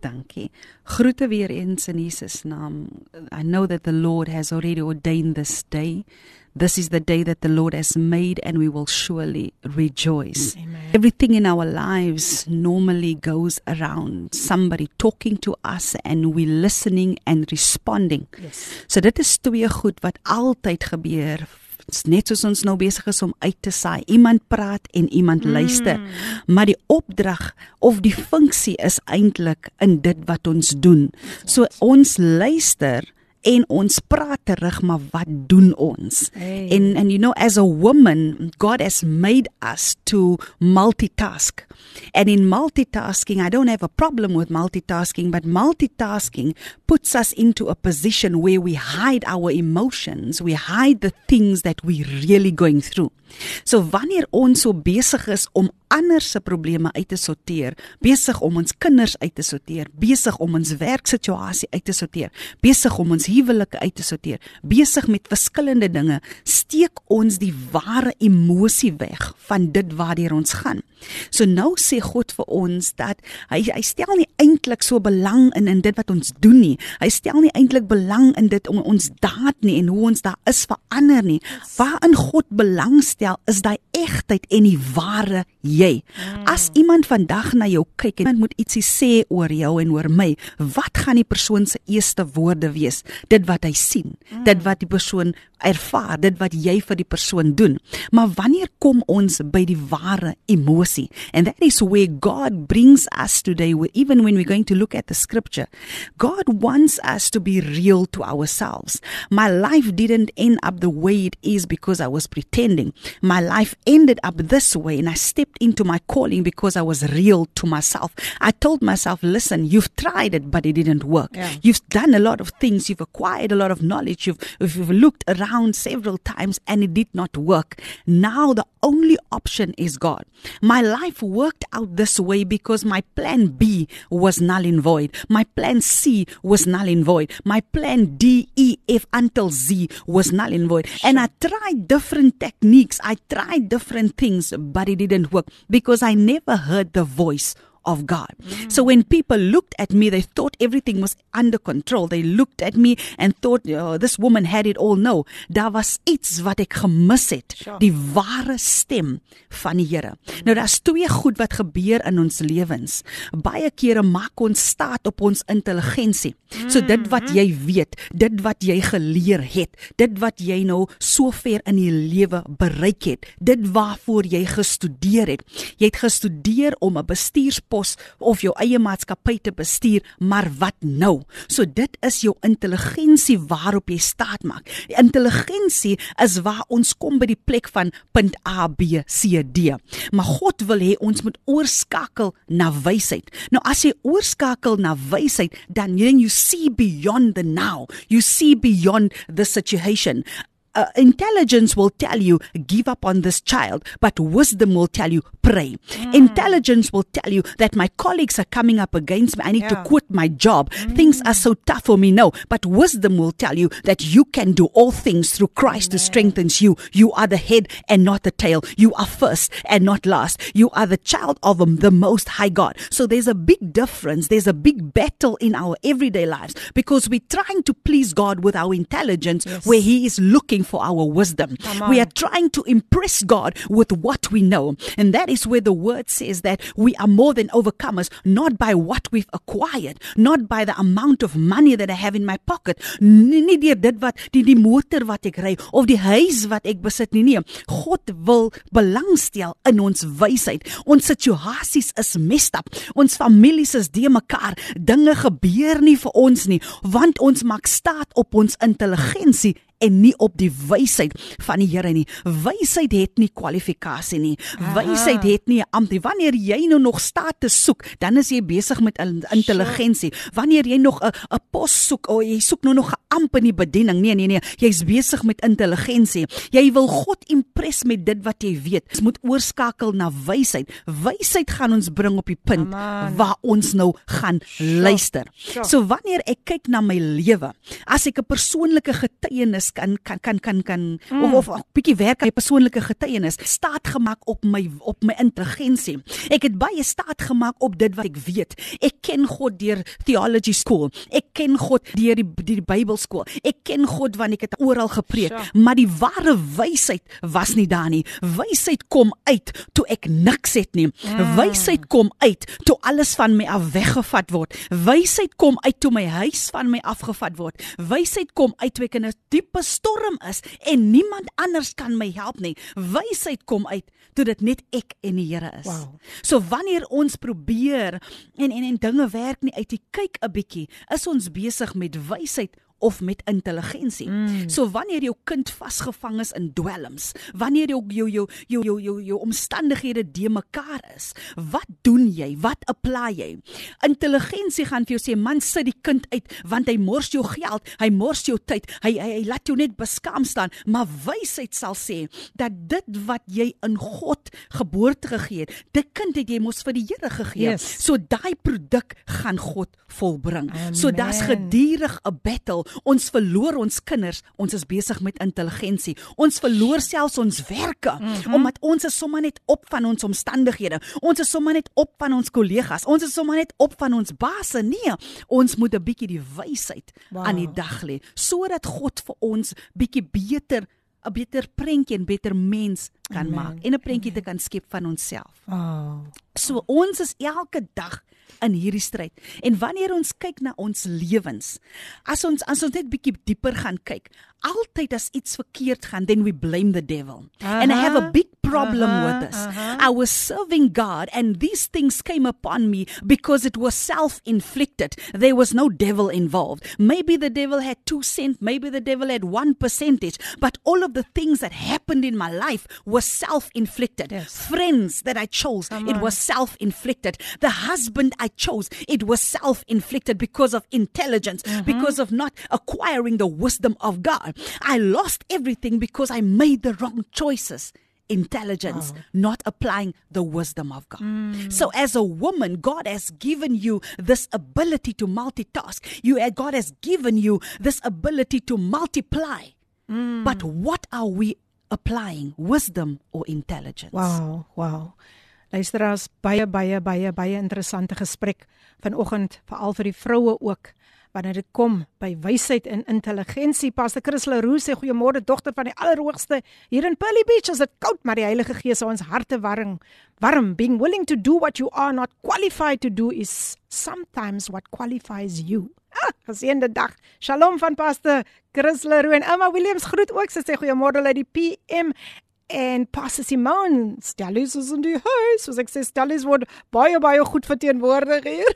Dankie. Groete weer eens in Jesus naam. I know that the Lord has already ordained this day. This is the day that the Lord has made and we will surely rejoice. Amen. Everything in our lives normally goes around somebody talking to us and we listening and responding. Yes. So dit is twee goed wat altyd gebeur. Dis Net soos ons nou besig is om uit te saai. Iemand praat en iemand luister. Maar die opdrag of die funksie is eintlik in dit wat ons doen. So ons luister en ons praat terug maar wat doen ons Hey. en and you know as a woman God has made us to multitask and in multitasking I don't have a problem with multitasking but multitasking puts us into a position where we hide our emotions. We hide the things that we really going through. So wanneer ons so besig is om ander se probleme uit te sorteer, besig om ons kinders uit te sorteer, besig om ons werksituasie uit te sorteer, besig om ons huwelike uit te sorteer, besig met verskillende dinge, steek ons die ware emosie weg van dit waardeur ons gaan. So nou sê God vir ons dat hy hy stel nie eintlik so belang in in dit wat ons doen nie. Hy stel nie eintlik belang in dit om ons daad nie en hoe ons daar is vir ander nie. Waarin God belangstel is daai egtheid en die ware jy. As iemand vandag na jou kyk en moet ietsie sê oor jou en oor my, wat gaan die persoon se eerste woorde wees? Dit wat hy sien, dit wat die persoon ervaar, dit wat jy vir die persoon doen. Maar wanneer kom ons by die ware emosie? And that is where God brings us today even when we're going to look at the scripture, God wants us to be real to ourselves. My life didn't end up the way it is because I was pretending. My life ended up this way and I stepped into my calling because I was real to myself. I told myself, listen, you've tried it, but it didn't work. Yeah. You've done a lot of things. You've acquired a lot of knowledge. You've, you've looked around several times and it did not work. Now the only option is God. My life worked out this way because my plan B was null and void. My plan C was null and void. My plan D, E, F until Z was null and void. And I tried different techniques. I tried different things, but it didn't work because I never heard the voice of God. So when people looked at me, they thought everything was under control. They looked at me and thought, oh, this woman had it all. No, daar was iets wat ek gemis het. Die ware stem van die Here. Nou daar's twee goed wat gebeur in ons lewens. Baie kere maak ons staat op ons intelligensie. So dit wat jy weet, dit wat jy geleer het, dit wat jy nou sover in die lewe bereik het, dit waarvoor jy gestudeer het. Jy het gestudeer om 'n bestuurspos of jou eie maatskappy te bestuur, maar wat nou? So dit is jou intelligensie waarop jy staat maak. Die intelligensie is waar ons kom by die plek van punt A B C D. Maar God wil hê ons moet oorskakel na wysheid. Nou as jy oorskakel na wysheid, dan then you see beyond the now. You see beyond the situation. Uh, intelligence will tell you give up on this child but wisdom will tell you pray. Intelligence will tell you that my colleagues are coming up against me. I need Yeah. to quit my job. Things are so tough for me no but wisdom will tell you that you can do all things through christ who strengthens you. You are the head and not the tail. You are first and not last. You are the child of um, the most high god. So there's a big difference. There's a big battle in our everyday lives because we're trying to please god with our intelligence where he is looking for our wisdom we are trying to impress God with what we know. And that is where the word says that we are more than overcomers, not by what we've acquired, not by the amount of money that I have in my pocket, nie, nie deur dit wat die die motor wat ek ry of die huis wat ek besit nie. Nee, God wil belangstel in ons wysheid. Ons situasies is messed up. Ons families is de mekaar. Dinge gebeur nie vir ons nie, want ons maak staat op ons intelligensie en nie op die wysheid van die Here nie. Wysheid het nie kwalifikasie nie. Wysheid het nie 'n ampt nie. Wanneer jy nou nog staat te soek, dan is jy besig met in- intelligensie. Wanneer jy nog 'n 'n pos soek, o jy soek nou nog 'n amp in die bediening. Nee, nee, nee. Jy's besig met intelligensie. Jy wil God impress met dit wat jy weet. Ons moet oorskakel na wysheid. Wysheid gaan ons bring op die punt Amen. waar ons nou gaan luister. Sjoe. So wanneer ek kyk na my lewe, as ek 'n persoonlike getuienis kan kan kan kan kan mm. of of 'n bietjie werk aan my persoonlike getuienis, staat gemaak op my op my intelligensie. Ek het baie staat gemaak op dit wat ek weet. Ek ken God deur theology school. Ek ken God deur die die, die Bybelskool. Ek ken God want ek het oral gepreek, Sjoe. maar die ware wysheid was nie daar nie. Wysheid kom uit toe ek niks het nie. Mm. Wysheid kom uit toe alles van my af weggevat word. Wysheid kom uit toe my huis van my afgevat word. Wysheid kom uit toe ek in 'n diepe storm is en niemand anders kan my help nie. Wysheid kom uit toe dit net ek en die Here is. Wow. So wanneer ons probeer en en en dinge werk nie uit, jy kyk 'n bietjie, is ons besig met wysheid of met intelligensie. Mm. So wanneer jou kind vasgevang is in dwelms, wanneer jou jou jou jou jou jou, jou omstandighede de mekaar is, wat doen jy? Wat apply jy? Intelligensie gaan vir jou sê man sit die kind uit want hy mors jou geld, hy mors jou tyd, hy hy, hy laat jou net beskaam staan, maar wysheid sal sê dat dit wat jy in God geboorte gegee het, dit kind het jy mos vir die Here gegee. Yes. So daai produk gaan God volbring. Amen. So daar's gedurig 'n battle. Ons verloor ons kinders. Ons is besig met intelligensie. Ons verloor selfs ons werke mm -hmm. omdat ons is sommer net op van ons omstandighede. Ons is sommer net op van ons kollegas. Ons is sommer net op van ons baase. Nee, ons moet 'n bietjie die wysheid Wow. aan die dag lê sodat God vir ons bietjie beter 'n beter prentjie en beter mens kan Amen. maak en 'n prentjie te kan skep van onsself. Oh. So ons is elke dag in hierdie stryd. En wanneer ons kyk na ons lewens, as ons as ons net bietjie dieper gaan kyk, altyd as iets verkeerd gaan, then we blame the devil. And I have a big problem aha, with this. aha. I was serving God and these things came upon me because it was self-inflicted. There was no devil involved. Maybe the devil had 2 cent, maybe the devil had 1 percentage, but all of the things that happened in my life were self-inflicted. Yes. Friends that I chose, Come it on. was self-inflicted. The husband I chose, it was self-inflicted because of intelligence, Mm-hmm. because of not acquiring the wisdom of God. I lost everything because I made the wrong choices. Intelligence, not applying the wisdom of God. Mm. So, as a woman, God has given you this ability to multitask. You, uh, God has given you this ability to multiply. Mm. But what are we applying? Wisdom or intelligence? Wow, wow. Luisteraars, baie baie baie baie interessante gesprek vanoggend veral vir die vroue ook wanneer dit kom by wysheid en intelligensie. Pastor Chris Leroux sê goeiemôre dogter van die Allerhoogste hier in Pearly Beach. Is dit koud, maar die Heilige Gees hou ons harte warm. Warm being willing to do what you are not qualified to do is sometimes what qualifies you. Ah, geseënde dag. Shalom van Pastor Chris Leroux en Emma Williams groet ook. Sy sê goeiemôre uit die PM En Pastor Simon, Stellies is in die huis. Soos ek sê, Stellies word baie baie goed verteenwoordig hier.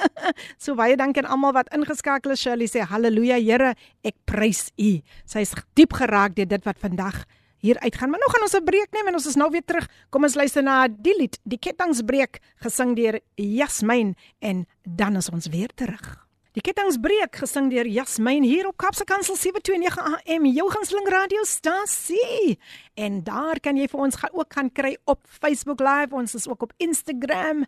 so baie dankie aan almal wat ingeskakel is. Shirley sê haleluja Here, ek prys U. Sy is diep geraak deur dit wat vandag hier uitgaan. Maar nou gaan ons 'n breek neem en ons is nou weer terug. Kom ons luister na die lied, die kettingsbreek gesing deur Jasmin en dan is ons weer terug. Die kettingsbreek gesing deur Jasmin hier op Kapse Kansel 729 AM, jou gunsteling radiostasie. En daar kan jy vir ons gaan ook gaan kry op Facebook Live. Ons is ook op Instagram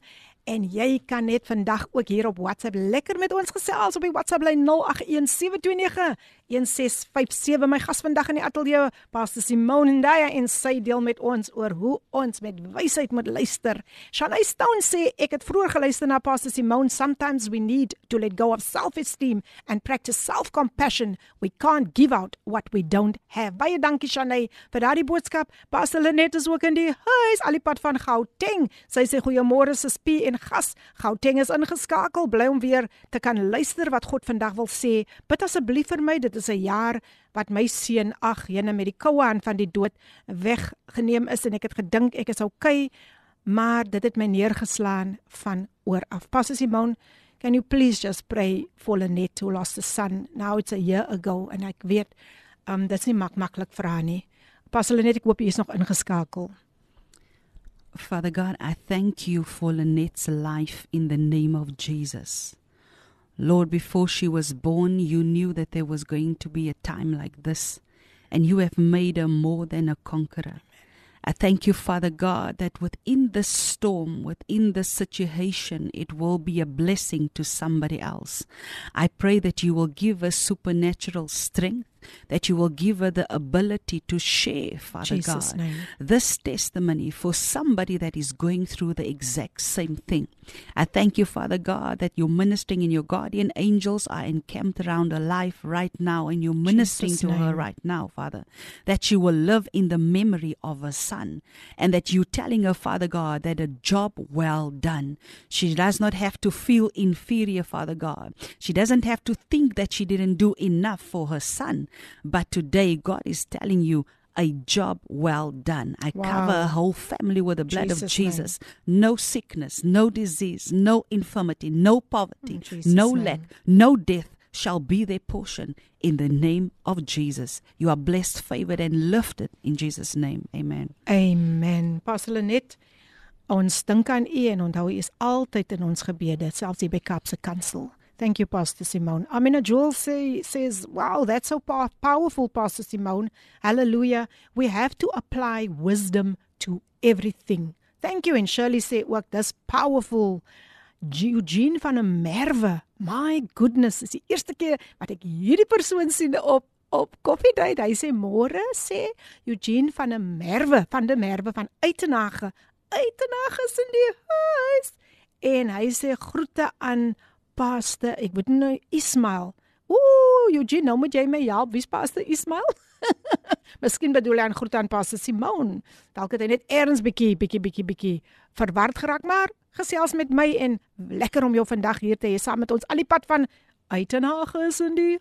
en jy kan net vandag ook hier op WhatsApp lekker met ons gesels op die WhatsApp lyn 0817291657. My gas vandag in die ateljee, Pastor Simone Ndaya en sy deel met ons oor hoe ons met wysheid moet luister. Shanay Stone sê ek het vroeër geluister na Pastor Simone, sometimes we need to let go of self-esteem and practice self-compassion. We can't give out what we don't have. Baie dankie Shanay vir daardie boodskap. Pastor Lenet is ook in die huis, al die pad van Gauteng. Sy sê goeiemôre Sespie en gas. Gauteng is ingeskakel. Bly om weer te kan luister wat God vandag wil sê. Bid asseblief vir my. Dit is 'n jaar wat my seun ag, jene met die koue aan van die dood weggeneem is en ek het gedink ek is okay, maar dit het my neergeslaan van oor af. Pastor Simone, can you please just pray for Lenet who lost a son? Now it's a year ago and ek weet um dit's nie mak maklik vir haar nie. Pastor Lenet, ek hoop jy is nog ingeskakel. Father God, I thank you for Lynette's life in the name of Jesus. Lord, before she was born, you knew that there was going to be a time like this, and you have made her more than a conqueror. I thank you, Father God, that within this storm, within this situation, it will be a blessing to somebody else. I pray that you will give us supernatural strength, that you will give her the ability to share, Father Jesus' God, name. this testimony for somebody that is going through the exact same thing. I thank you, Father God, that you're ministering and your guardian angels are encamped around her life right now, and you're ministering Jesus' to her right now, Father, that she will live in the memory of her son, and that you're telling her, Father God, that a job well done. She does not have to feel inferior, Father God. She doesn't have to think that she didn't do enough for her son. But today, God is telling you, a job well done. I Wow. cover her whole family with the blood of Jesus' name. Jesus. No sickness, no disease, no infirmity, no poverty, In Jesus' no name. lack, no death shall be their portion in the name of Jesus. You are blessed, favored, and lifted in Jesus' name. Amen. Amen. Pastor Lenet, ons dink aan u en onthou u is altyd in ons gebede, selfs hier by Kapse Kansel. Thank you, Pastor Simone. Amina Joel say, says, Wow, that's so pow- powerful, Pastor Simone. Hallelujah. We have to apply wisdom to everything. Thank you. And Shirley said, Work, that's powerful. Eugene van der Merwe. My goodness, is die eerste keer wat ek hierdie persoon sien op op Coffee Date. Hy sê môre sê Eugene van der Merwe, van der Merwe van Uitenage. Uitenage is in die huis. En hy sê groete aan Pastor, ek weet nou Ismail. Ooh, Eugene, nou moet jy my help. Wie's Pastor Ismail? Miskien bedoel hy aan groete aan Pastor Simone. Dalk het hy net eers bietjie bietjie bietjie bietjie verward geraak, maar gesels met my en lekker om jou vandag hier te hê saam met ons al die pad van Uitenage is in die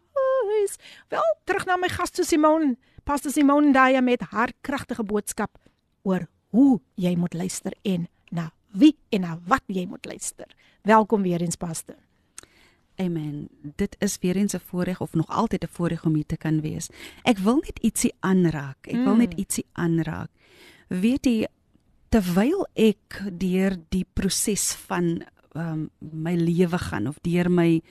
huis. Wel, terug na my gaste Simone. Pastor Simone daai met haar kragtige boodskap oor hoe jy moet luister en na wie en na wat jy moet luister. Welkom weer eens Pastor. Amen. Dit is weer eens 'n voorreg of nog altyd 'n voorreg om hier te kan wees. Ek wil net ietsie aanraak. Ek wil net Mm. ietsie aanraak. Weet jy terwyl ek deur die proses van um, my lewe gaan of deur my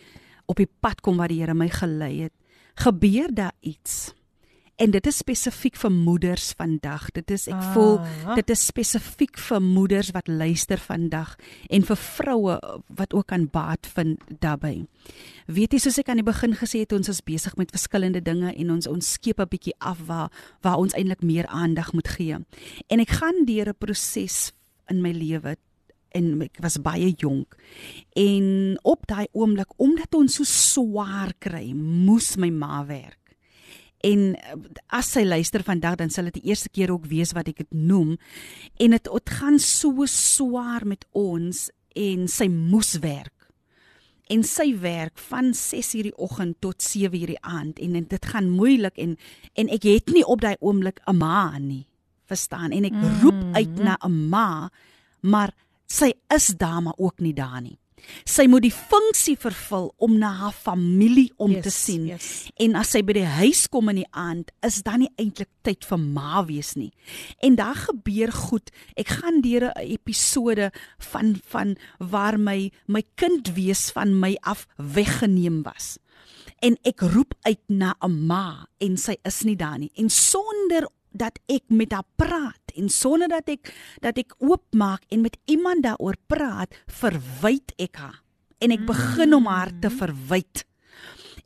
op die pad kom wat die Here my gelei het, gebeur daar iets. En dit is spesifiek vir moeders vandag. Dit is ek voel Ah. dit is spesifiek vir moeders wat luister vandag en vir vroue wat ook aan baat vind daarbey. Weet jy soos ek aan die begin gesê het, ons is besig met verskillende dinge en ons ons skep 'n bietjie af waar waar ons eintlik meer aandag moet gee. En ek gaan deur 'n proses in my lewe en ek was baie jonk. En op daai oomblik omdat ons so swaar kry, moes my ma werk. En eh, as sy luister vandag dan sal dit die eerste keer ook wees wat ek dit noem en dit dit gaan so swaar met ons en sy moes werk. En sy werk van 6:00 die oggend tot 7:00 die aand en, en dit gaan moeilik en en ek het nie op daai oomblik 'n ma nie. Verstaan? En ek roep uit na 'n ma, maar sy is daar maar ook nie daar nie. Sy moet die funksie vervul om na haar familie om Yes, te sien. yes. En as sy by die huis kom in die aand, is dan nie eintlik tyd vir ma wees nie. En daar gebeur goed. Ek gaan deur 'n episode van van waar my my kind wees van my af weggeneem was. En ek roep uit na 'n ma en sy is nie daar nie. En sonder dat ek met haar praat en sonder dat ek dat ek oopmaak en met iemand daaroor praat, verwyd ek haar. En ek begin om haar te verwyd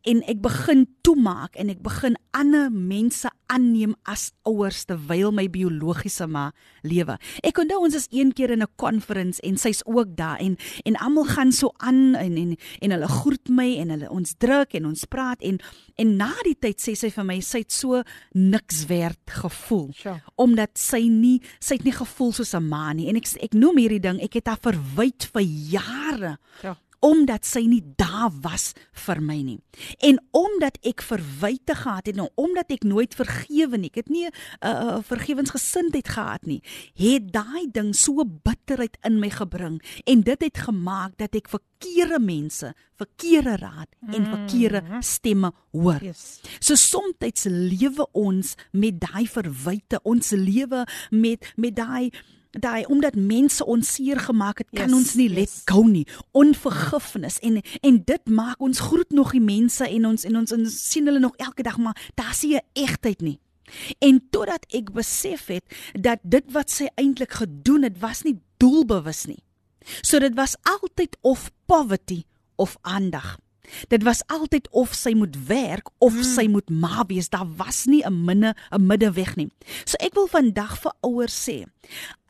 en ek begin toemaak en ek begin ander mense aanneem as ouers terwyl my biologiese ma lewe. Ek onthou ons is een keer in 'n conference en sy's ook daar en en almal gaan so aan en en en hulle groet my en hulle ons druk en ons praat en en na die tyd sê sy vir my sy het so niks werd gevoel Sure. omdat sy nie sy het nie gevoel soos 'n ma nie en ek ek noem hierdie ding ek het haar verwyd vir jare Ja. Omdat sy nie daar was vir my nie. En omdat ek verwyte gehad het, nou omdat ek nooit vergewe nie, ek het nie 'n uh, uh, vergewensgesindheid gehad nie, het daai ding so bitterheid in my gebring en dit het gemaak dat ek verkeerde mense, verkeerde raad en verkeerde stemme hoor. Yes. So soms lewe ons met daai verwyte, ons lewe met met daai daai omdat mense ons seer gemaak het, kan Yes, ons nie let yes. go nie. Onvergifnis en en dit maak ons groet nog die mense en ons en ons, ons sien hulle nog elke dag maar daar sien jy egtheid nie. En totdat ek besef het dat dit wat sy eintlik gedoen het was nie doelbewus nie. So dit was altyd of poverty of aandag. Dit was altyd of sy moet werk of mm. sy moet ma wees. Daar was nie 'n minne 'n middeweg nie. So ek wil vandag vir ouers sê,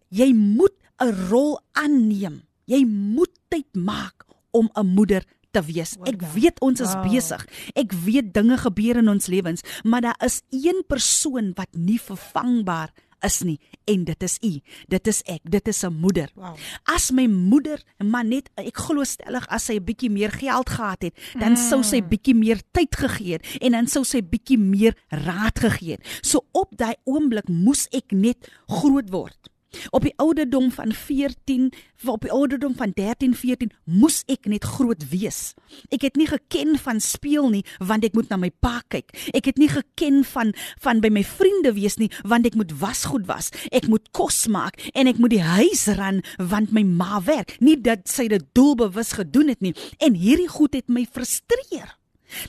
jy moet 'n rol aanneem. Jy moet tyd maak om 'n moeder te wees. Ek weet ons is Wow. besig. Ek weet dinge gebeur in ons lewens, maar daar is een persoon wat nie vervangbaar is nie en dit is u. Dit is ek. Dit is 'n moeder. Wow. As my moeder, maar net ek glo stellig as sy 'n bietjie meer geld gehad het, dan mm. sou sy bietjie meer tyd gegee het en dan sou sy bietjie meer raad gegee het. So op daai oomblik moes ek net groot word. Op die ouderdom van 14, op die ouderdom van 13, 14 moes ek net groot wees. Ek het nie geken van speel nie want ek moet na my pa kyk. Ek het nie geken van van by my vriende wees nie want ek moet wasgoed was. Ek moet kos maak en ek moet die huis ran want my ma werk. Nie dat sy dit doelbewus gedoen het nie en hierdie goed het my frustreer.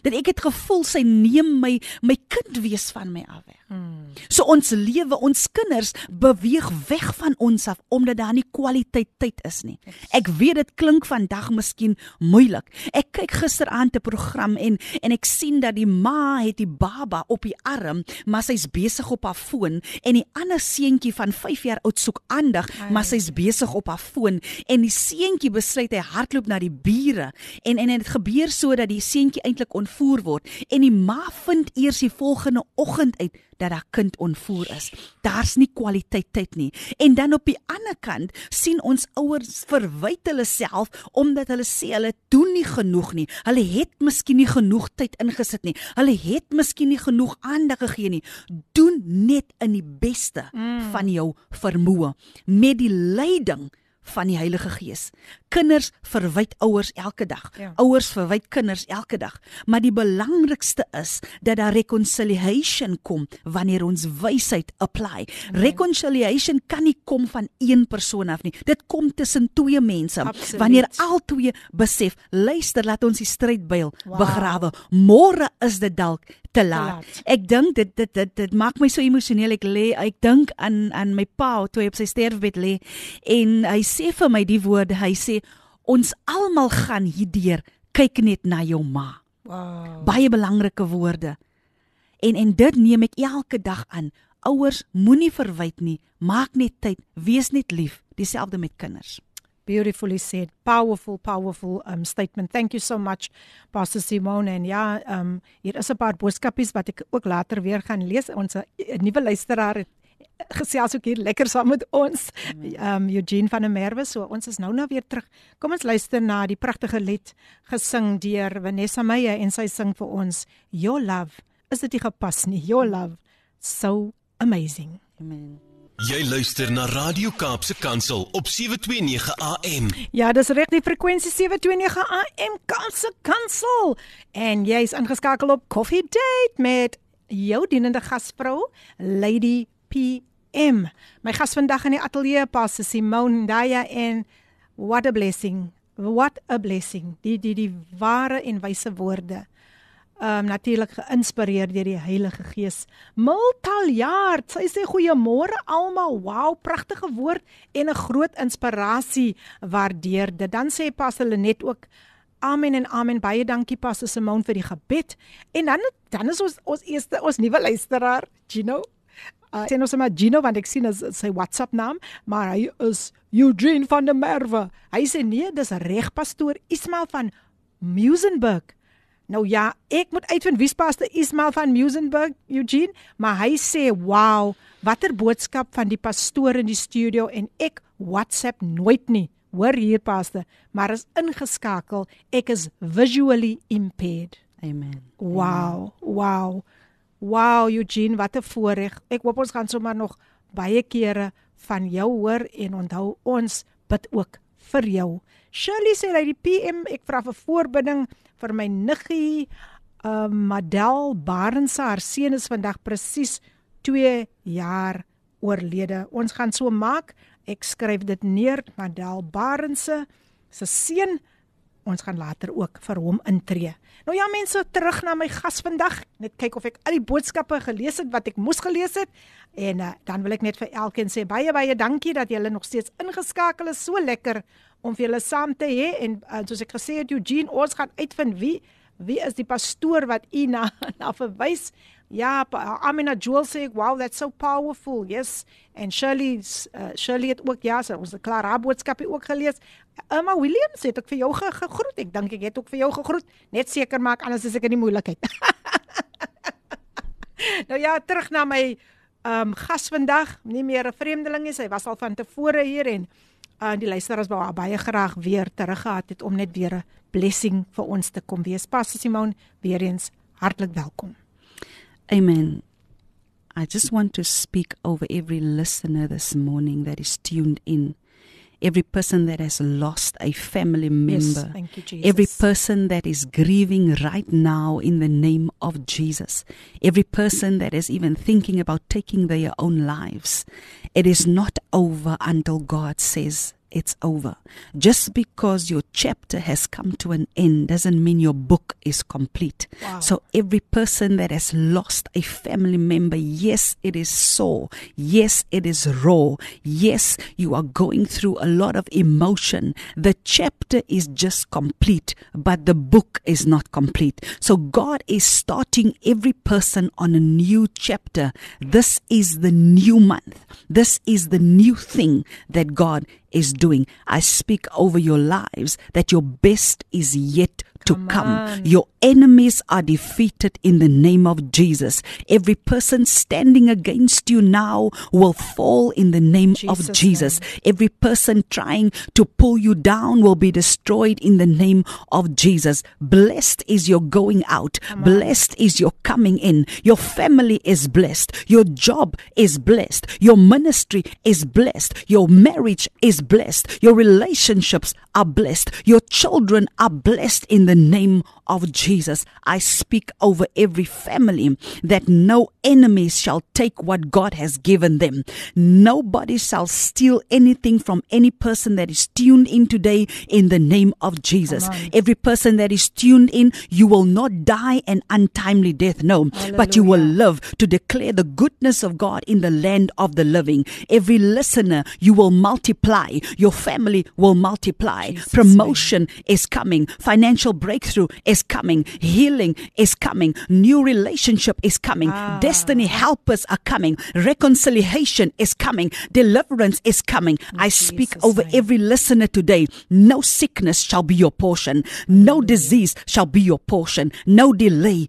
Dat ek het gevoel sy neem my my kind wees van my af. Hmm. So ons lewe, ons kinders beweeg weg van ons af omdat daar nie kwaliteit tyd is nie. Ek weet dit klink vandag miskien moeilik. Ek kyk gisteraand 'n program en en ek sien dat die ma het die baba op die arm, maar sy's besig op haar foon en die ander seentjie van 5 jaar oud soek aandag, maar sy's besig op haar foon en die seentjie besluit hy hardloop na die bure en en dit gebeur so dat die seentjie eintlik ontvoer word en die ma vind eers die volgende oggend uit dat haar kind ontvoer is. Daar's nie kwaliteit tyd nie. En dan op die ander kant sien ons ouers verwyd hulle self omdat hulle sê hulle doen nie genoeg nie. Hulle het miskien nie genoeg tyd ingesit nie. Hulle het miskien nie genoeg aandag gegee nie. Doen net in die beste mm. van jou vermoë met die leiding van die Heilige Gees. Kinders verwyd ouers elke dag. Ja. Ouers verwyd kinders elke dag. Maar die belangrikste is dat daar reconciliation kom wanneer ons wysheid apply. Nee. Reconciliation kan nie kom van een persoon af nie. Dit kom tussen twee mense. Absoluut. Wanneer albei besef, luister, laat ons die strydbuil wow. begrawe. Môre is dit dalk te laat. laat. Ek dink dit dit dit dit maak my so emosioneel. Ek lê ek dink aan aan my pa toe hy op sy sterfbed lê en hy sê vir my die woorde. Hy sê ons almal gaan hierdeur. Kyk net na jou ma. Wow. Baie belangrike woorde. En en dit neem ek elke dag aan. Ouers moenie verwyd nie. Maak net tyd. Wees net lief. Dieselfde met kinders. Beautifully said. Powerful, powerful um statement. Thank you so much Pastor Simone en ja, um hier is 'n paar boodskapies wat ek ook later weer gaan lees. Ons 'n nuwe luisteraar het gesels ook hier lekker saam met ons. Um Eugene van der Merwe, so ons is nou nou weer terug. Kom ons luister na die pragtige lied gesing deur Vanessa Meyer en sy sing vir ons Your Love. Is dit nie gepas nie? Your Love. So amazing. Amen. Jy luister na Radio Kaapse Kansel op 729 AM. Ja, dis reg die frekwensie 729 AM Kaapse Kansel. En jy's ingeskakel op Coffee Date met jou dienende gasvrou, Lady PM. My gas vandag in die ateljee pas is Simone Ndaya en what a blessing. What a blessing. Die die die ware en wyse woorde um natuurlik geïnspireer deur die Heilige Gees. Multaljaard, sy sê goeiemôre almal. Wow, pragtige woord en 'n groot inspirasie waardeer dit. Dan sê Pastor Lenet ook Amen en amen. Baie dankie Pastor Simone vir die gebed. En dan dan is ons ons eerste ons nuwe luisteraar, Gino. Uh, sien ons maar Gino want ek sien as sy WhatsApp naam, maar hy is Eugene van der Merwe. Hy sê nee, dis reg pastoor Ismail van Musenburg. Nou ja, ek moet uitvind wie's paste Ismail van Musenburg, Eugene, maar hy sê, "Wow, watter boodskap van die pastoor in die studio en ek WhatsApp nooit nie." Hoor hier paste, maar is ingeskakel. Ek is visually impaired. Amen. Wow, wow. Wow, Eugene, wat 'n voorreg. Ek hoop ons gaan sommer nog baie kere van jou hoor en onthou ons bid ook vir jou. Shirley sê hy die PM ek vra vir voorbinding vir my niggie uh Madel Barnse haar seun is vandag presies 2 jaar oorlede. Ons gaan so maak. Ek skryf dit neer Madel Barnse se seun. Ons gaan later ook vir hom intree. Nou ja mense, terug na my gas vandag. Net kyk of ek al die boodskappe gelees het wat ek moes gelees het. En uh, dan wil ek net vir elkeen sê baie baie dankie dat julle nog steeds ingeskakel is. So lekker om vir julle saam te hê en uh, soos ek gesê het Eugene ons gaan uitvind wie wie is die pastoor wat u na na verwys ja Amina Joel sê wow that's so powerful. Yes. En Shirley uh, Shirley het ook ja so ons het klaar haar boodskapie ook gelees. Emma Williams het ook vir jou ge gegroet. Ek dink ek het ook vir jou gegroet. Net seker maak anders is ek in die moeilikheid. Nou ja terug na my um gas vandag. Nie meer 'n vreemdeling nie. Sy was al van tevore hier en uh, die luisteraars wou baie graag weer teruggehad het om net weer 'n blessing vir ons te kom wees. Pastor Simon, weer eens hartlik welkom. Amen. I just want to speak over every listener this morning that is tuned in. Every person that has lost a family member. Yes, thank you, Jesus. Every person that is grieving right now in the name of Jesus. Every person that is even thinking about taking their own lives. It is not over until God says it's over. Just because your chapter has come to an end doesn't mean your book is complete. Wow. So every person that has lost a family member, yes, it is sore. Yes, it is raw. Yes, you are going through a lot of emotion. The chapter is just complete, but the book is not complete. So God is starting every person on a new chapter. This is the new month. This is the new thing that God is doing. I speak over your lives that your best is yet to Come come. Your enemies are defeated in the name of Jesus. Every person standing against you now will fall in the name of Jesus' Jesus. Every person trying to pull you down will be destroyed in the name of Jesus. Blessed is your going out. Blessed is your coming in. Your family is blessed. Your job is blessed. Your ministry is blessed. Your marriage is blessed. Your relationships are blessed. Your children are blessed in the name of Jesus. I speak over every family that no enemies shall take what God has given them. Nobody shall steal anything from any person that is tuned in today in the name of Jesus. Every person that is tuned in, you will not die an untimely death, no, but you will live to declare the goodness of God in the land of the living. Every listener, you will multiply. Your family will multiply. Promotion is coming. Financial breakthrough is coming. Healing is coming. New relationship is coming. Ah. Destiny helpers are coming. Reconciliation is coming. Deliverance is coming. I speak Jesus' over name. every listener today. No sickness shall be your portion. No disease shall be your portion. No delay.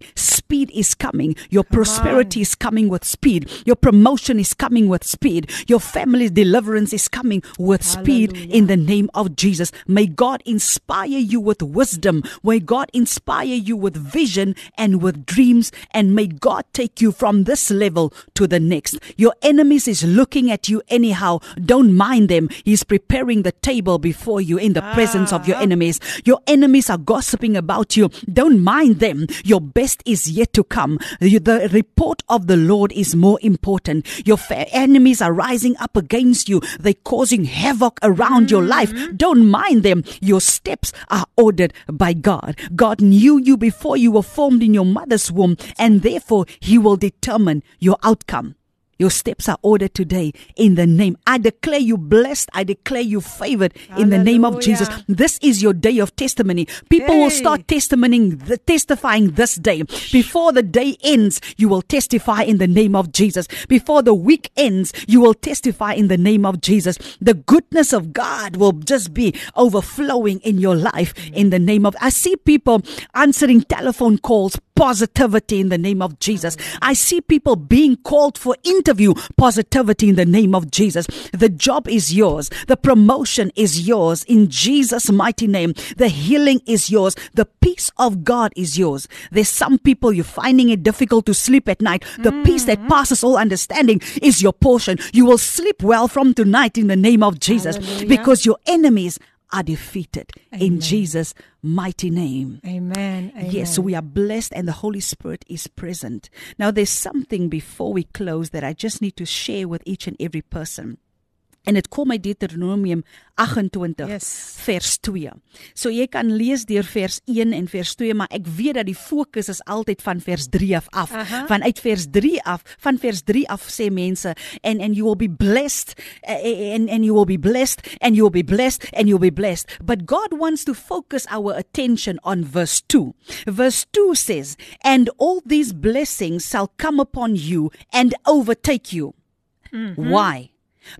Speed is coming. Your prosperity is coming with speed. Your promotion is coming with speed. Your family's deliverance is coming with speed in the name of Jesus. May God inspire you with wisdom. May God inspire you with vision and with dreams. And may God take you from this level to the next. Your enemies is looking at you anyhow. Don't mind them. He's preparing the table before you in the presence of your enemies. Your enemies are gossiping about you. Don't mind them. Your best is yet to come. The report of the Lord is more important. Your enemies are rising up against you. They're causing havoc around your mm-hmm. life. Don't mind them. Your steps are ordered by God. God knew you before you were formed in your mother's womb, and therefore He will determine your outcome. Your steps are ordered today in the name. I declare you blessed. I declare you favored in the name of Jesus. This is your day of testimony. People will start testimonying, the, testifying this day. Before the day ends, you will testify in the name of Jesus. Before the week ends, you will testify in the name of Jesus. The goodness of God will just be overflowing in your life in the name of. I see people answering telephone calls, positivity in the name of Jesus. I see people being called for interview, positivity in the name of Jesus. The job is yours. The promotion is yours in Jesus' mighty name. The healing is yours. The peace of God is yours. There's some people you're finding it difficult to sleep at night. The peace that mm-hmm. passes all understanding is your portion. You will sleep well from tonight in the name of Jesus Hallelujah. because your enemies are defeated in Jesus' mighty name. Amen. Amen. Yes, so we are blessed and the Holy Spirit is present. Now, there's something before we close that I just need to share with each and every person. En dit kom uit Deuteronomium 28 Yes. vers 2. So jy kan lees deur vers 1 en vers 2, maar ek weet dat die fokus is altyd van vers 3 af af. Aha. Vanuit vers 3 af, van vers 3 af sê mense and and you will be blessed eh, and and you will be blessed and you will be blessed and you'll be blessed. But God wants to focus our attention on verse 2. Verse 2 says, "And all these blessings shall come upon you and overtake you." Why?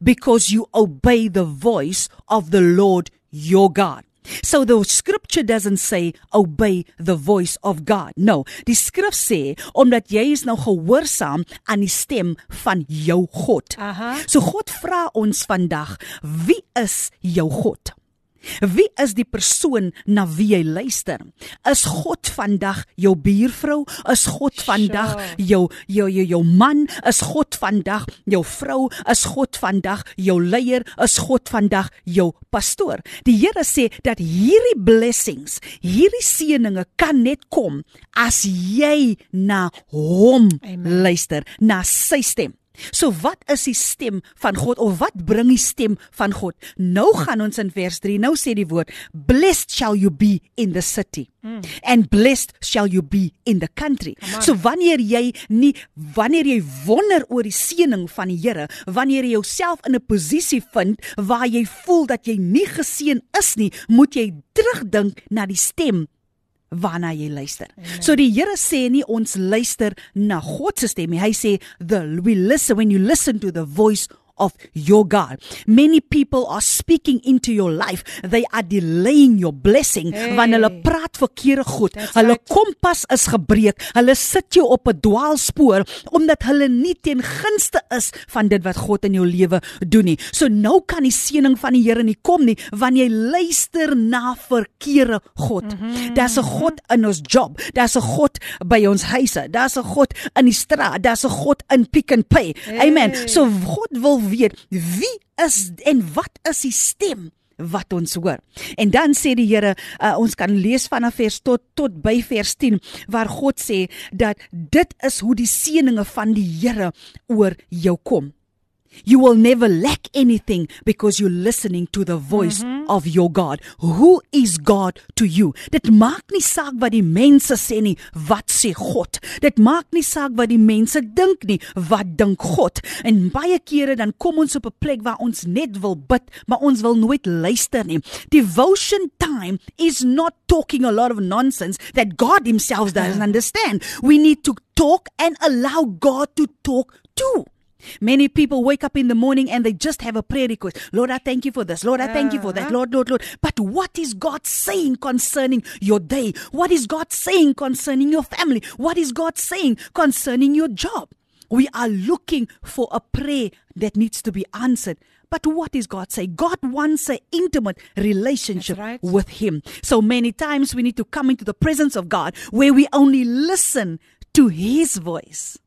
Because you obey the voice of the Lord your God. So the scripture doesn't say obey the voice of God. No, die skrif sê omdat jy is nou gehoorsaam aan die stem van jou God. Aha. So God vra ons vandag, wie is jou God? Wie is die persoon na wie jy luister? Is God vandag jou buurvrou? Is God vandag jou jou jou jou man? Is God vandag jou vrou? Is God vandag jou leier? Is God vandag jou pastoor? Die Here sê dat hierdie blessings, hierdie seëninge kan net kom as jy na hom Amen. luister, na sy stem. So wat is die stem van God of wat bring die stem van God? Nou gaan ons in vers 3. Nou sê die woord, blessed shall you be in the city mm. and blessed shall you be in the country. So wanneer jy nie wanneer jy wonder oor die seëning van die Here, wanneer jy jouself in 'n posisie vind waar jy voel dat jy nie geseën is nie, moet jy terugdink na die stem waarna jy luister. Amen. So die Here sê nie ons luister na God se stem nie. Hy sê the we listen when you listen to the voice of your God. Many people are speaking into your life. They are delaying your blessing Hey. wanneer hulle praat verkeerde goed. That's Hulle right. kompas is gebreek. Hulle sit jou op 'n dwaalspoor omdat hulle nie ten gunste is van dit wat God in jou lewe doen nie. So nou kan die seëning van die Here nie kom nie wanneer jy luister na verkeerde God. Mm -hmm. Daar's 'n God in ons job. Daar's 'n God by ons huise. Daar's 'n God in die straat. Daar's 'n God in Pick n Pay. Amen. So God wil weet wie is en wat is die stem wat ons hoor. En dan sê die Here, uh, ons kan lees vanaf vers tot tot by vers 10 waar God sê dat dit is hoe die seëninge van die Here oor jou kom. You will never lack anything because you're listening to the voice mm -hmm. of your God. Who is God to you? Dit maak nie saak wat die mense sê nie, wat sê God? Dit maak nie saak wat die mense dink nie, wat dink God? En baie kere dan kom ons op 'n plek waar ons net wil bid, maar ons wil nooit luister nie. Devotion time is not talking a lot of nonsense that God himself doesn't understand. We need to talk and allow God to talk too. Many people wake up in the morning and they just have a prayer request. Lord, I thank you for this. Lord, I thank you for that. Lord, Lord, Lord. But what is God saying concerning your day? What is God saying concerning your family? What is God saying concerning your job? We are looking for a prayer that needs to be answered. But what is God saying? God wants an intimate relationship right. with Him. So many times we need to come into the presence of God where we only listen to His voice.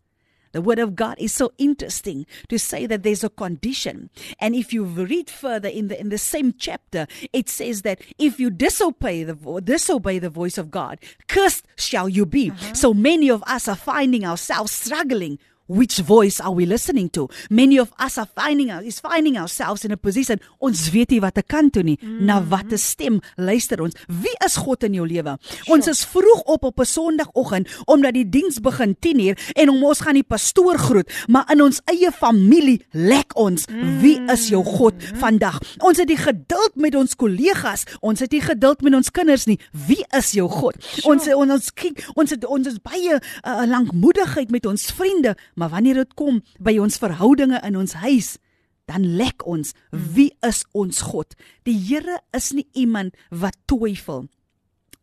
The word of God is so interesting to say that there's a condition. And if you read further in the in the same chapter, it says that if you disobey the vo- disobey the voice of God, cursed shall you be. Uh-huh. So many of us are finding ourselves struggling which voice are we listening to? Many of us are finding out is finding ourselves in a position ons weet nie wat te kan toe nie. Mm -hmm. Na watter stem luister ons? Wie is God in jou lewe? Ons is vroeg op op 'n Sondagoggend omdat die diens begin 10uur en ons gaan die pastoor groet, maar in ons eie familie lek ons. Wie is jou God vandag? Ons het die geduld met ons kollegas, ons het nie geduld met ons kinders nie. Wie is jou God? Ons ons ons kyk, ons het ons is baie uh, lankmoedigheid met ons vriende, maar wanneer dit kom by ons verhoudinge in ons huis, dan lek ons. Wie is ons God? Die Here is nie iemand wat twyfel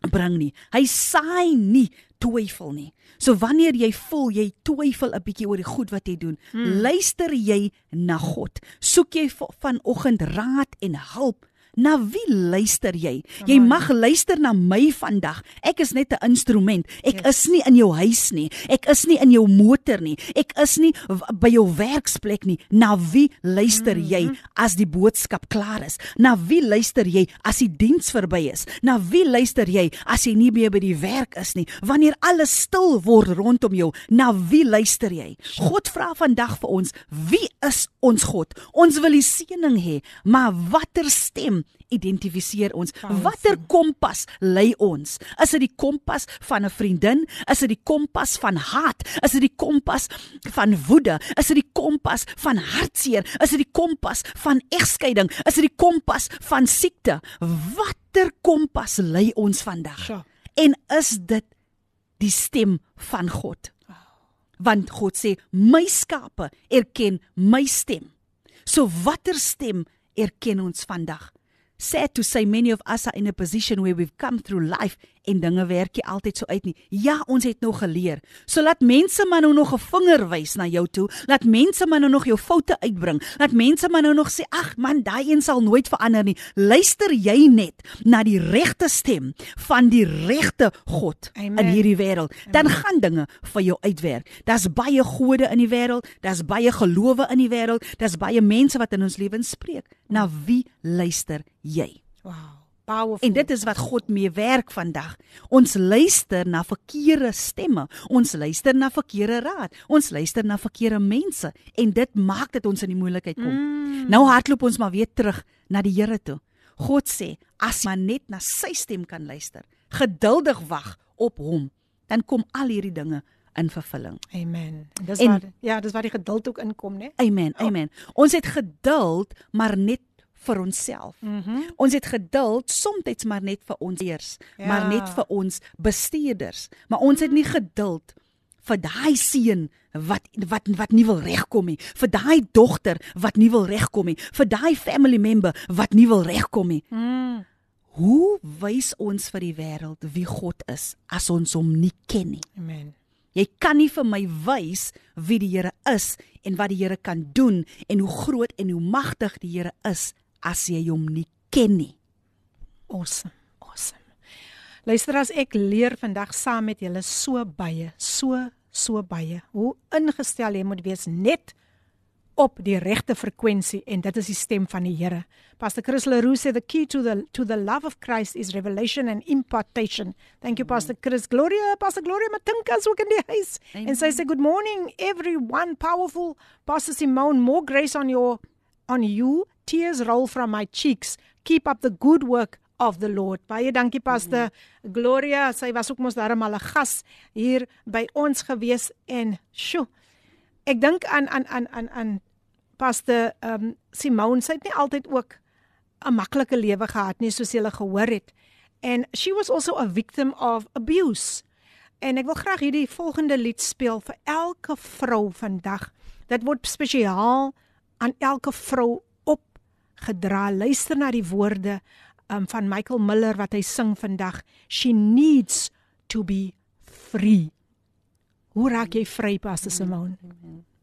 bring nie. Hy saai nie twyfel nie. So wanneer jy voel jy twyfel 'n bietjie oor die goed wat jy doen, hmm. luister jy na God. Soek jy vanoggend raad en hulp Na wie luister jy? Jy mag luister na my vandag. Ek is net 'n instrument. Ek yes. is nie in jou huis nie. Ek is nie in jou motor nie. Ek is nie by jou werksplek nie. Na wie luister jy as die boodskap klaar is? Na wie luister jy as die diens verby is? Na wie luister jy as jy nie meer by die werk is nie? Wanneer alles stil word rondom jou, na wie luister jy? God vra vandag vir ons, wie is ons God? Ons wil die seëning hê, maar watter stem identifiseer ons? Watter kompas lei ons? Is dit die kompas van 'n vriendin? Is dit die kompas van haat? Is dit die kompas van woede? Is dit die kompas van hartseer? Is dit die kompas van egskeiding? Is dit die kompas van siekte? Watter kompas lei ons vandag? Sjoe. En is dit die stem van God? Want God sê, "My skape erken my stem." So watter stem erken ons vandag? Sad to say many of us are in a position where we've come through life en dinge werk nie altyd so uit nie. Ja, ons het nog geleer. So laat mense maar nou nog 'n vinger wys na jou toe. Laat mense maar nou nog jou foute uitbring. Laat mense maar nou nog sê, "Ag man, daai een sal nooit verander nie." Luister jy net na die regte stem van die regte God Amen. in hierdie wêreld, dan gaan dinge vir jou uitwerk. Daar's baie gode in die wêreld, daar's baie gelowe in die wêreld, daar's baie mense wat in ons lewens spreek. Na wie luister jy? Wow. Powerful. En dit is wat God mee werk vandag. Ons luister na verkeerde stemme. Ons luister na verkeerde raad. Ons luister na verkeerde mense en dit maak dat ons in die moeilikheid kom. Mm. Nou hardloop ons maar weer terug na die Here toe. God sê, as jy net na sy stem kan luister, geduldig wag op hom, dan kom al hierdie dinge in vervulling. Amen. En Dis En- waar ja, dis waar die geduld ook inkom, né? Amen. Amen. Ons het geduld, maar net vir onsself. Mm Ons het geduld soms maar net vir ons eers, ja. maar net vir ons bestuurders. Maar ons het nie geduld vir daai seun wat wat wat nie wil regkom nie, vir daai dogter wat nie wil regkom nie, vir daai family member wat nie wil regkom nie. Mm. Hoe wys ons vir die wêreld wie God is as ons hom nie ken nie? Amen. Jy kan nie vir my wys wie die Here is en wat die Here kan doen en hoe groot en hoe magtig die Here is as jy hom nie ken nie. Awesome. Awesome. Luister as ek leer vandag saam met julle so baie, so so baie. Hoe ingestel jy moet wees net op die regte frekwensie en dit is die stem van die Here. Pastor Chris Leroux sê the key to the to the love of Christ is revelation and impartation. Thank you Pastor Chris. Gloria, Pastor Gloria Matinka is ook in die huis. En sy sê good morning everyone powerful Pastor Simone more grace on your on you tears roll from my cheeks. Keep up the good work of the Lord. Baie dankie Pastor Gloria. Sy was ook mos daarom al 'n gas hier by ons gewees en sjoe. Ek dink aan aan aan aan aan Pastor um Simone. Sy het nie altyd ook 'n maklike lewe gehad nie soos jy gehoor het. And she was also a victim of abuse. En ek wil graag hierdie volgende lied speel vir elke vrou vandag. Dit word spesiaal aan elke vrou opgedra. Luister na die woorde um, van Michael Miller wat hy sing vandag. She needs to be free. Hoe raak jy vry, Pastor Simone?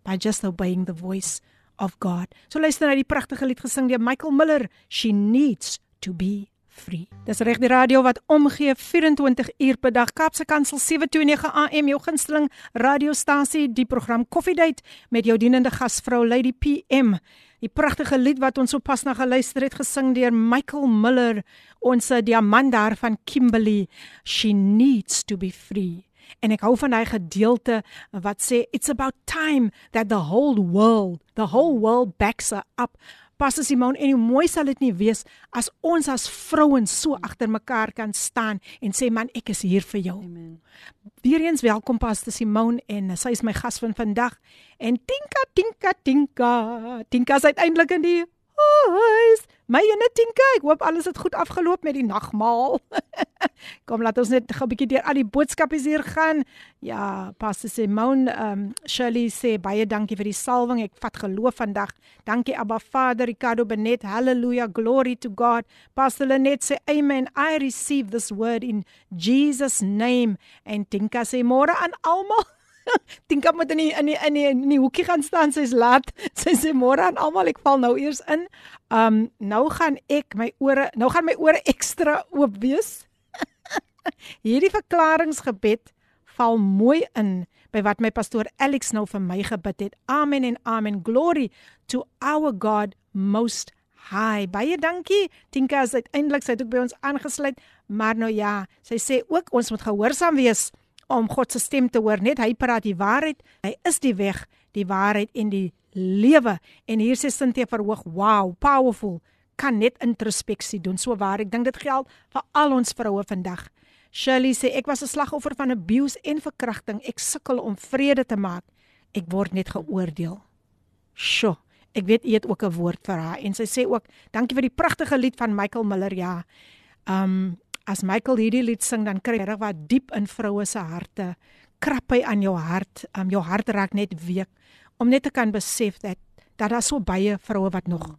By just obeying the voice of God. So luister na die pragtige lied gesing deur Michael Miller. She needs to be free. Dis reg die radio wat omgee 24 uur per dag. Kaapse Kansel 729 AM jou gunsteling radiostasie, die program Koffiedייט met jou dienende gasvrou Lady PM. Die pragtige lied wat ons sopas na geluister het gesing deur Michael Miller, ons eh, diamant daar van Kimberley. She needs to be free. En ek hou van daai gedeelte wat sê it's about time that the whole world, the whole world backs her up. Pastor Simon en hoe mooi sal dit nie wees as ons as vrouens so agter mekaar kan staan en sê man ek is hier vir jou. Amen. Weereens welkom Pastor Simon en sy is my gas van vandag en Tinka Tinka Tinka Tinka is uiteindelik in die huis. My ene Tinka, ek hoop alles het goed afgeloop met die nagmaal. Kom laat ons net 'n bietjie deur al die boodskappe hier gaan. Ja, Pastor Simone, ehm um, Shirley sê baie dankie vir die salwing. Ek vat geloof vandag. Dankie Abba Vader, Ricardo Benet. Hallelujah, glory to God. Pastor Lenet sê amen. I receive this word in Jesus name. En Tinka sê môre aan almal. Tinka moet in die, in die, in die, in die hoekie gaan staan, sy's laat. Sy sê môre aan almal, ek val nou eers in. Um nou gaan ek my ore, nou gaan my ore ekstra oop wees. Hierdie verklaringsgebed val mooi in by wat my pastoor Alex nou vir my gebid het. Amen en amen. Glory to our God most high. Baie dankie. Tinka is uiteindelik sy het ook by ons aangesluit, maar nou ja, sy sê ook ons moet gehoorsaam wees om God se stem te hoor. Net hy praat die waarheid. Hy is die weg, die waarheid en die lewe. En hier sê Cynthia verhoog, wow, powerful. Kan net introspeksie doen. So waar, ek dink dit geld vir al ons vroue vandag. Shirley sê ek was 'n slagoffer van abuse en verkrachting. Ek sukkel om vrede te maak. Ek word net geoordeel. Sjoe, ek weet jy het ook 'n woord vir haar en sy sê ook dankie vir die pragtige lied van Michael Miller. Ja. Um as Michael hierdie lied sing dan kry reg wat diep in vroue se harte. Krap hy aan jou hart. Um jou hart raak net week om net te kan besef dat dat daar so baie vroue wat nog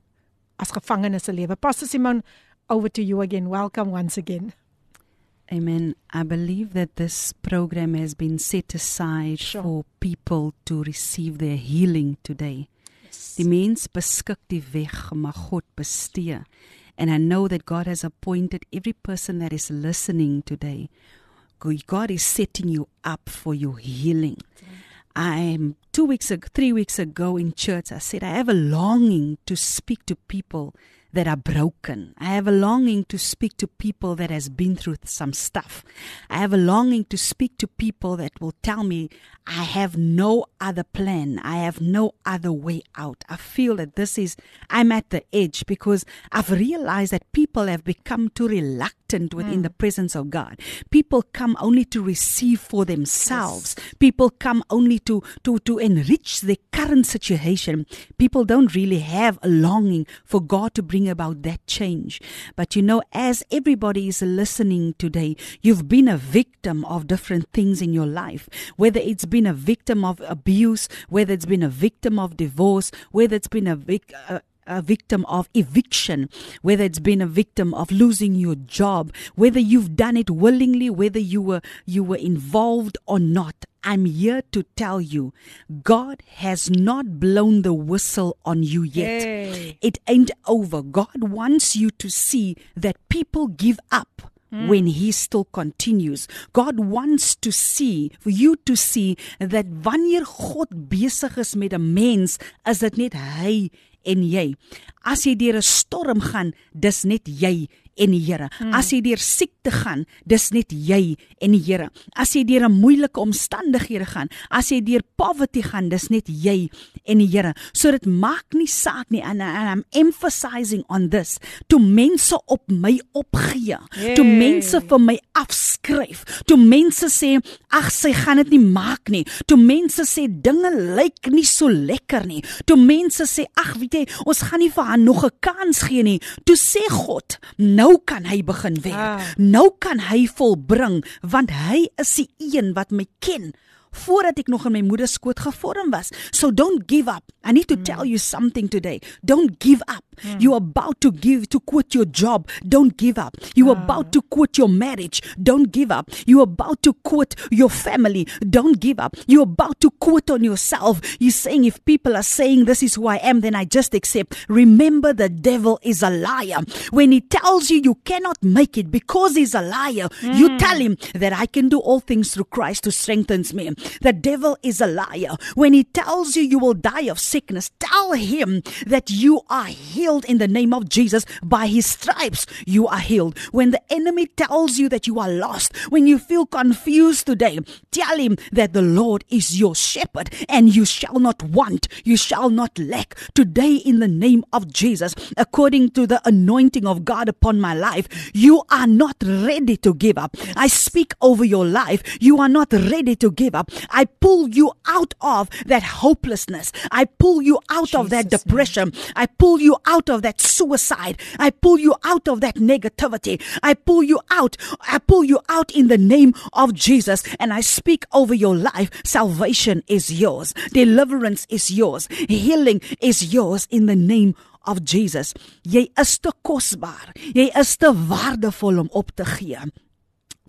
as gevangenes se lewe. Pastor Simon over to you again. Welcome once again. Amen. I believe that this program has been set aside Sure. for people to receive their healing today. Die mens beskik die weg, maar God bestee. And I know that God has appointed every person that is listening today. God is setting you up for your healing. I'm two weeks ago, three weeks ago in church. I said I have a longing to speak to people that are broken. I have a longing to speak to people that has been through some stuff. I have a longing to speak to people that will tell me I have no other plan. I have no other way out. I feel that this is I'm at the edge because I've realized that people have become too reluctant within the presence of God. People come only to receive for themselves. People come only to to to enrich their current situation. People don't really have a longing for God to bring about that change. But you know, as everybody is listening today, you've been a victim of different things in your life. Whether it's been a victim of abuse, whether it's been a victim of divorce, whether it's been a vic- uh, a victim of eviction, whether it's been a victim of losing your job, whether you've done it willingly, whether you were you were involved or not. I'm here to tell you, God has not blown the whistle on you yet. Yay. It ain't over. God wants you to see that people give up when he still continues. God wants to see for you to see that wanneer God besig is met 'n mens, is dit net hy en jy. As jy deur 'n storm gaan, dis net jy en die Here. As jy deur siekte gaan, dis net jy en die Here. As jy deur 'n moeilike omstandighede gaan, as jy deur poverty gaan, dis net jy en die Here. So dit maak nie saak nie and, and I'm emphasizing on this. Toe mense op my opgee, toe Yay. mense vir my afskryf, toe mense sê ag sy gaan dit nie maak nie, toe mense sê dinge lyk nie so lekker nie, toe mense sê ag weet jy, ons gaan nie vir haar nog 'n kans gee nie. Toe sê God, nou kan hy begin werk. Ah. Nou kan hy volbring want hy is die een wat my ken voordat ek nog in my moeder skoot gevorm was. So don't give up. I need to mm. tell you something today. Don't give up. Mm. You're about to give to quit your job. Don't give up. You're about ah. to quit your marriage. Don't give up. You're about to quit your family. Don't give up. You're about to quit on yourself. You're saying if people are saying this is who I am, then I just accept. Remember the devil is a liar. When he tells you you cannot make it because he's a liar, you mm. tell him that I can do all things through Christ who strengthens me. The devil is a liar. When he tells you you will die of sickness, tell him that you are healed in the name of Jesus. By his stripes, you are healed. When the enemy tells you that you are lost, when you feel confused today, tell him that the Lord is your shepherd and you shall not want, you shall not lack. Today, in the name of Jesus, according to the anointing of God upon my life, you are not ready to give up. I speak over your life. You are not ready to give up. I pull you out of that hopelessness. I pull you out of that Jesus' depression. I pull you out of that suicide. I pull you out of that negativity. I pull you out. I pull you out in the name of Jesus. And I speak over your life. Salvation is yours. Deliverance is yours. Healing is yours in the name of Jesus. Jy is te kosbaar. Jy is te waardevol om op te gee.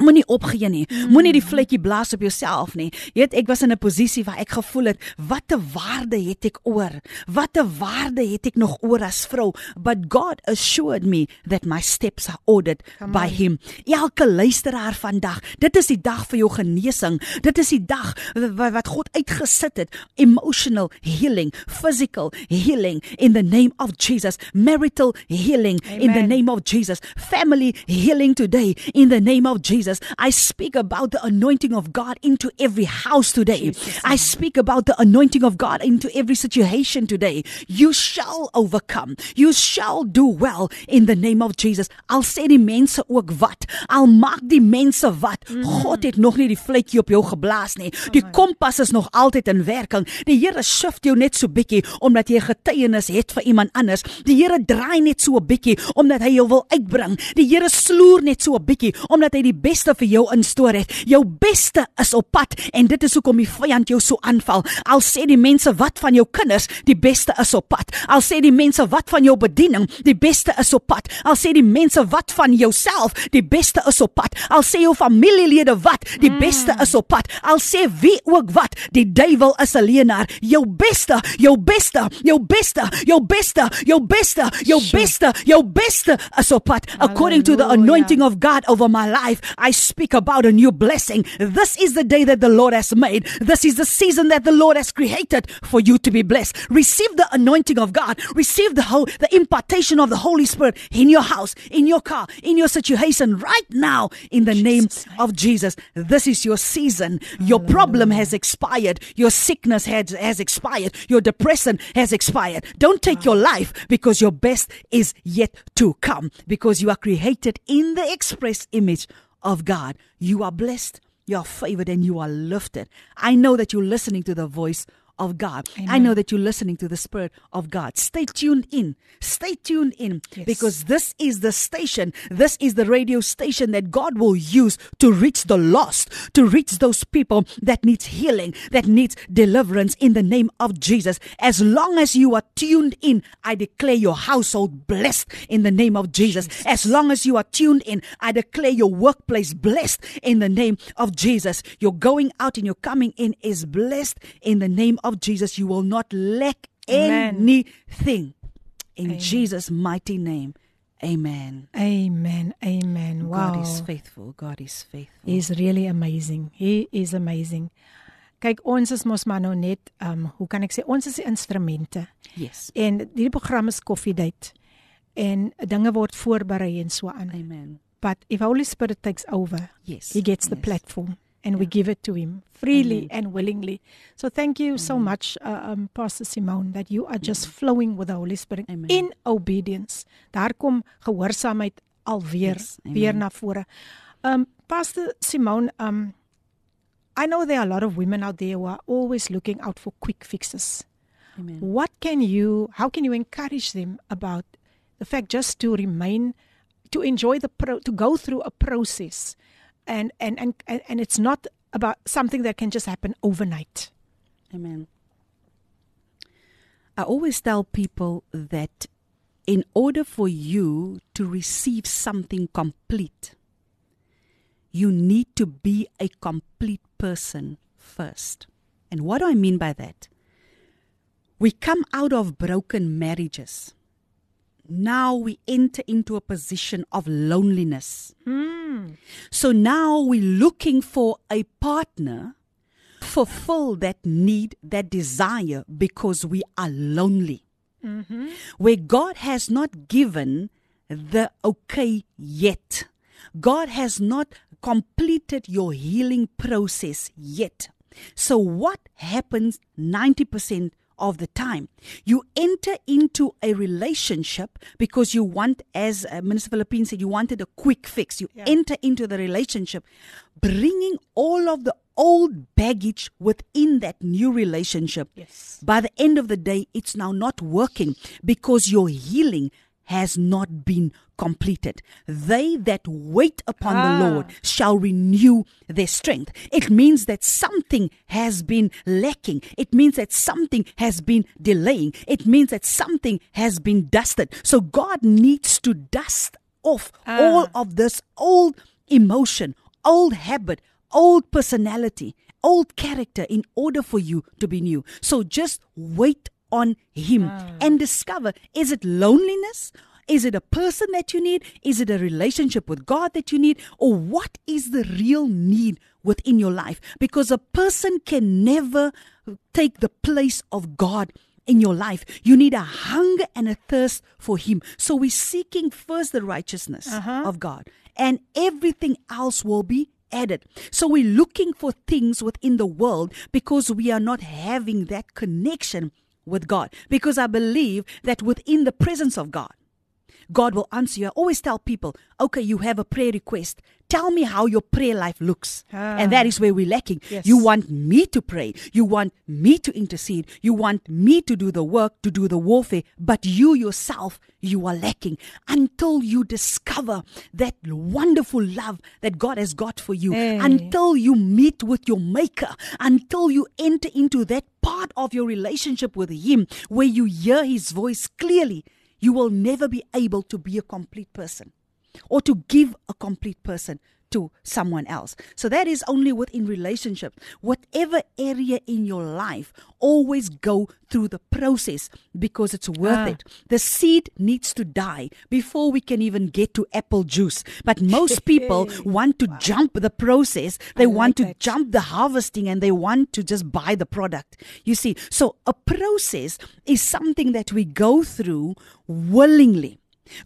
Moenie opgee nie. Moenie die vletjie blaas op jouself nie. Jy weet ek was in 'n posisie waar ek gevoel het, watte waarde het ek oor? Watte waarde het ek nog oor as vrou? But God assured me that my steps are ordered by him. Elke luisteraar vandag, dit is die dag vir jou genesing. Dit is die dag wa- wat God uitgesit het. Emotional healing, physical healing in the name of Jesus. Marital healing in the Amen. name of Jesus. Family healing today in the name of Jesus. I speak about the anointing of God into every house today. I speak about the anointing of God into every situation today. You shall overcome. You shall do well in the name of Jesus. Al sê die mense ook wat. Al maak die mense wat. God het nog nie die vletjie op jou geblaas nie. Die kompas is nog altyd in werking. Die Here shift jou net so bietjie omdat jy 'n getuienis het vir iemand anders. Die Here draai net so 'n bietjie omdat hy jou wil uitbring. Die Here sloer net so 'n bietjie omdat hy die beste vir jou instoor het. Jou beste is op pad en dit is hoekom die vyand jou so aanval. Al sê die mense wat van jou kinders, die beste is op pad. Al sê die mense wat van jou bediening, die beste is op pad. Al sê die mense wat van jouself, die beste is op pad. Al sê jou familielede wat, die beste is op pad. Al sê wie ook wat, die duiwel is 'n leienaar. Jou beste, jou beste, jou beste, jou beste, jou beste, jou beste, jou beste is op pad. According to the anointing of God over my life, I speak about a new blessing. This is the day that the Lord has made. This is the season that the Lord has created for you to be blessed. Receive the anointing of God. Receive the whole, the impartation of the Holy Spirit in your house, in your car, in your situation right now in the name of Jesus. This is your season. Your problem has expired. Your sickness has, has expired. Your depression has expired. Don't take your life because your best is yet to come because you are created in the express image of God. You are blessed, you are favored, and you are lifted. I know that you're listening to the voice of God. I know that you're listening to the Spirit of God. Stay tuned in. Stay tuned in Yes. because this is the station, this is the radio station that God will use to reach the lost, to reach those people that needs healing, that needs deliverance in the name of Jesus. As long as you are tuned in, I declare your household blessed in the name of Jesus. As long as you are tuned in, I declare your workplace blessed in the name of Jesus. Your going out and your coming in is blessed in the name of Jesus. You will not lack Amen. anything. In Jesus' mighty name. Amen. Amen. Amen. Wow. God is faithful. God is faithful. He is really amazing. He is amazing. Kyk, ons is mos maar nou net um hoe kan ek sê ons is die instrumente. Yes. En hierdie program is koffiedייט. En dinge word voorberei en so aan. Amen. But if Holy Spirit takes over, Yes. he gets the yes. platform And we give it to him freely and willingly. So thank you so much uh, um Pastor Simone that you are just flowing with the Holy Spirit Amen. in obedience. Daar kom gehoorsaamheid alweer Yes, weer na vore. Um Pastor Simone, um I know there are a lot of women out there who are always looking out for quick fixes. Amen. What can you how can you encourage them about the fact just to remain to enjoy the pro, to go through a process and and and and it's not about something that can just happen overnight. Amen. I always tell people that in order for you to receive something complete, you need to be a complete person first. And what do I mean by that? We come out of broken marriages. Now we enter into a position of loneliness. Hmm. So now we're looking for a partner fulfill that need, that desire because we are lonely. Mm-hmm. Where God has not given the okay yet. God has not completed your healing process yet. So what happens 90% of the time. You enter into a relationship because you want, as uh, Minister Philippine said, you wanted a quick fix. You enter into the relationship, bringing all of the old baggage within that new relationship. Yes. By the end of the day, it's now not working because your healing has not been completed. They that wait upon Ah. the Lord shall renew their strength. It means that something has been lacking. It means that something has been delaying. It means that something has been dusted. So God needs to dust off all of this old emotion, old habit, old personality, old character in order for you to be new. So just wait on Him ah. and discover is it loneliness? Is it a person that you need? Is it a relationship with God that you need? Or what is the real need within your life? Because a person can never take the place of God in your life. You need a hunger and a thirst for Him. So we're seeking first the righteousness uh-huh. of God, and everything else will be added. So we're looking for things within the world because we are not having that connection with God. Because I believe that within the presence of God, God will answer you. I always tell people, okay, you have a prayer request. Tell me how your prayer life looks. Ah. And that is where we're lacking. Yes. You want me to pray. You want me to intercede. You want me to do the work, to do the warfare. But you yourself, you are lacking until you discover that wonderful love that God has got for you. Hey. Until you meet with your maker. Until you enter into that part of your relationship with Him where you hear His voice clearly. You will never be able to be a complete person or to give a complete person to someone else. So that is only within relationship. Whatever area in your life, always go through the process because it's worth Ah. it. The seed needs to die before we can even get to apple juice. But most people want to jump the process. They I want like to that. jump the harvesting and they want to just buy the product. You see, so a process is something that we go through willingly.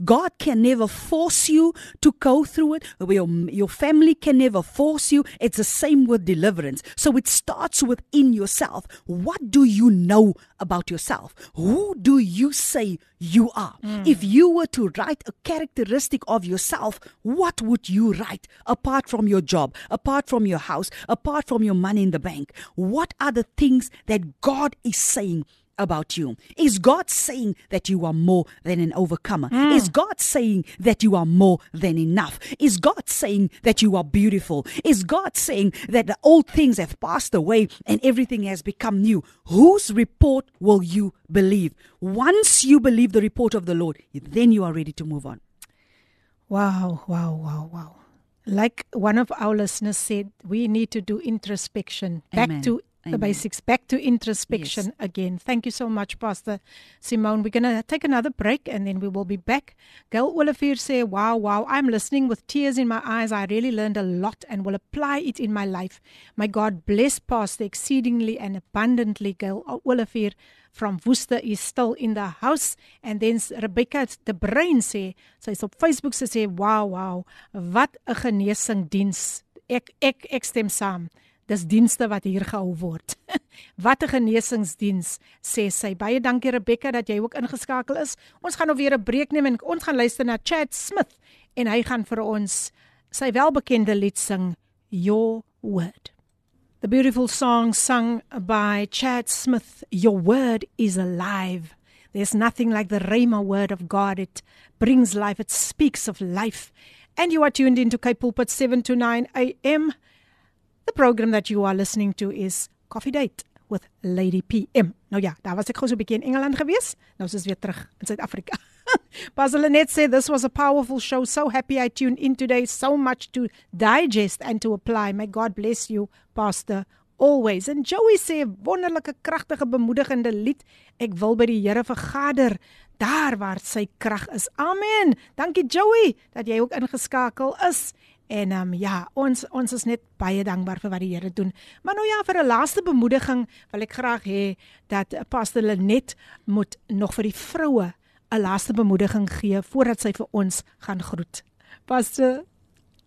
God can never force you to go through it. Your, your family can never force you. It's the same with deliverance. So it starts within yourself. What do you know about yourself? Who do you say you are? Hmm. If you were to write a characteristic of yourself, what would you write apart from your job, apart from your house, apart from your money in the bank? What are the things that God is saying? About you? Is God saying that you are more than an overcomer? Hmm. Is God saying that you are more than enough? Is God saying that you are beautiful? Is God saying that the old things have passed away and everything has become new? Whose report will you believe? Once you believe the report of the Lord, then you are ready to move on. Wow, wow, wow, wow. Like one of our listeners said, we need to do introspection. Back Amen. the basics, back to introspection again. Thank you so much, Pastor Simone. We're going to take another break and then we will be back. Gail Olivier say, Wow, wow, I'm listening with tears in my eyes. I really learned a lot and will apply it in my life. My God bless Pastor exceedingly and abundantly. Gail Olivier from Worcester is still in the house. And then Rebecca de Bruin sê, sy's op Facebook sy sê, "Wow, wow, wat 'n genesingdiens. Ek ek ek stem saam. Dis dienste wat hier gehou word. wat 'n genesingsdiens sê sy. Baie dankie Rebecca dat jy ook ingeskakel is. Ons gaan nou weer 'n breek neem en ons gaan luister na Chad Smith en hy gaan vir ons sy welbekende lied sing Your Word. The beautiful song sung by Chad Smith, Your Word is Alive. There's nothing like the Rhema word of God. It brings life, it speaks of life. And you are tuned into Cape Pulpit 7 to 9 a.m. The program that you are listening to is Coffee Date with Lady PM. Nou ja, daar was ek gou so 'n bietjie in Engeland gewees. Nou is ons weer terug in Suid-Afrika. Pastor Lynette said this was a powerful show. So happy I tuned in today. So much to digest and to apply. May God bless you, Pastor. Always. En Joey sê wonderlike kragtige bemoedigende lied. Ek wil by die Here vergader daar waar sy krag is. Amen. Dankie Joey dat jy ook ingeskakel is. En ehm um, ja, ons ons is net baie dankbaar vir wat die Here doen. Maar nou ja, vir 'n laaste bemoediging wil ek graag hê dat eh, Pastor Lenet moet nog vir die vroue 'n laaste bemoediging gee voordat sy vir ons gaan groet. Pastor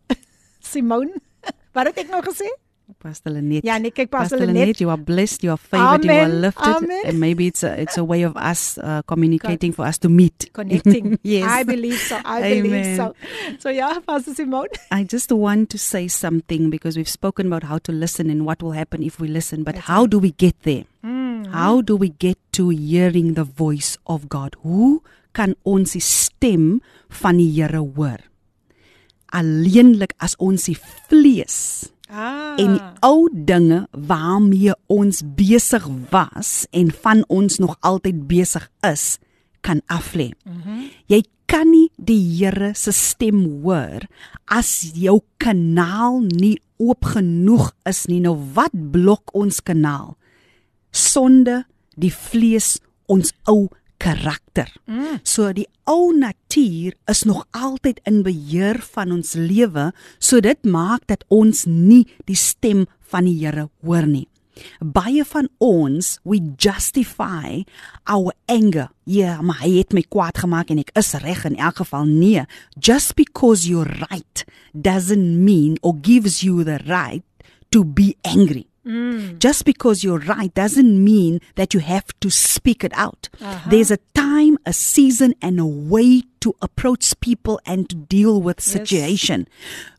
Simone, wat het ek nou gesê? Pastor Lynette. Nee, kyk Pastor Pastor Lenet. Lynette, you are blessed, you are favored, you are lifted, amen. and maybe it's a it's a way of us uh, communicating for us to meet, Connecting. yes, I believe so. I believe so. So yeah, Pastor Simone. I just want to say something because we've spoken about how to listen and what will happen if we listen, but That's how right. do we get there? Mm. How do we get to hearing the voice of God? Hoe kan ons die stem van die Here hoor? Alleenlik as ons die vlees Ah. en die ou dinge waarmee ons besig was en van ons nog altyd besig is kan aflê. Mm -hmm. Jy kan nie die Here se stem hoor as jou kanaal nie oop genoeg is nie. Nou wat blok ons kanaal? Sonde, die vlees, ons ou karakter. Mm. So die ou natuur is nog altyd in beheer van ons lewe, so dit maak dat ons nie die stem van die Here hoor nie. Baie van ons we justify our anger. Ja, yeah, maar hy het my kwaad gemaak en ek is reg in elk geval. Nee, just because you're right doesn't mean or gives you the right to be angry. Mm. Just because you're right doesn't mean that you have to speak it out. Uh-huh. There's a time, a season, and a way to approach people and to deal with Yes. situation.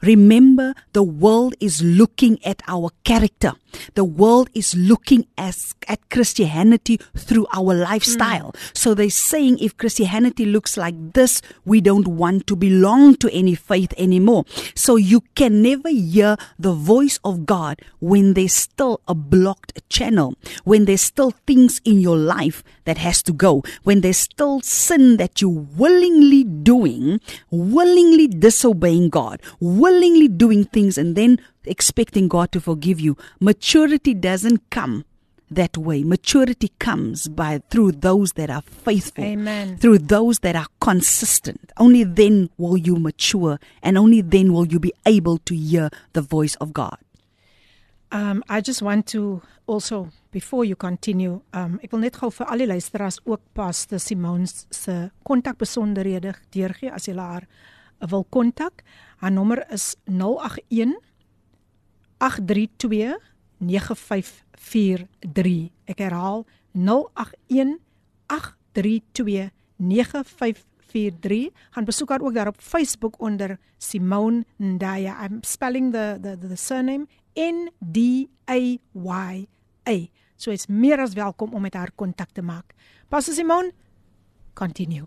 Remember, the world is looking at our character. The world is looking as, at Christianity through our lifestyle. Hmm. So they're saying if Christianity looks like this, we don't want to belong to any faith anymore. So you can never hear the voice of God when there's still a blocked channel, when there's still things in your life that has to go, when there's still sin that you're willingly doing, willingly disobeying God, willingly doing things and then expecting God to forgive you. Maturity doesn't come that way. Maturity comes by through those that are faithful, Amen. through those that are consistent. Only then will you mature and only then will you be able to hear the voice of God. Um I just want to also before you continue, um ek wil net gou vir al die luisteraars ook Pastor Simone se kontakbesonderhede deurgee as jy haar wil kontak. Haar nommer is 081 832 9543. Ek herhaal 081 832 9543. Gaan besoek haar ook daar op Facebook onder Simone Ndaya. I'm spelling the the, the surname N D A Y So is meer as welkom om met haar kontak te maak. Pastor Simon, continue.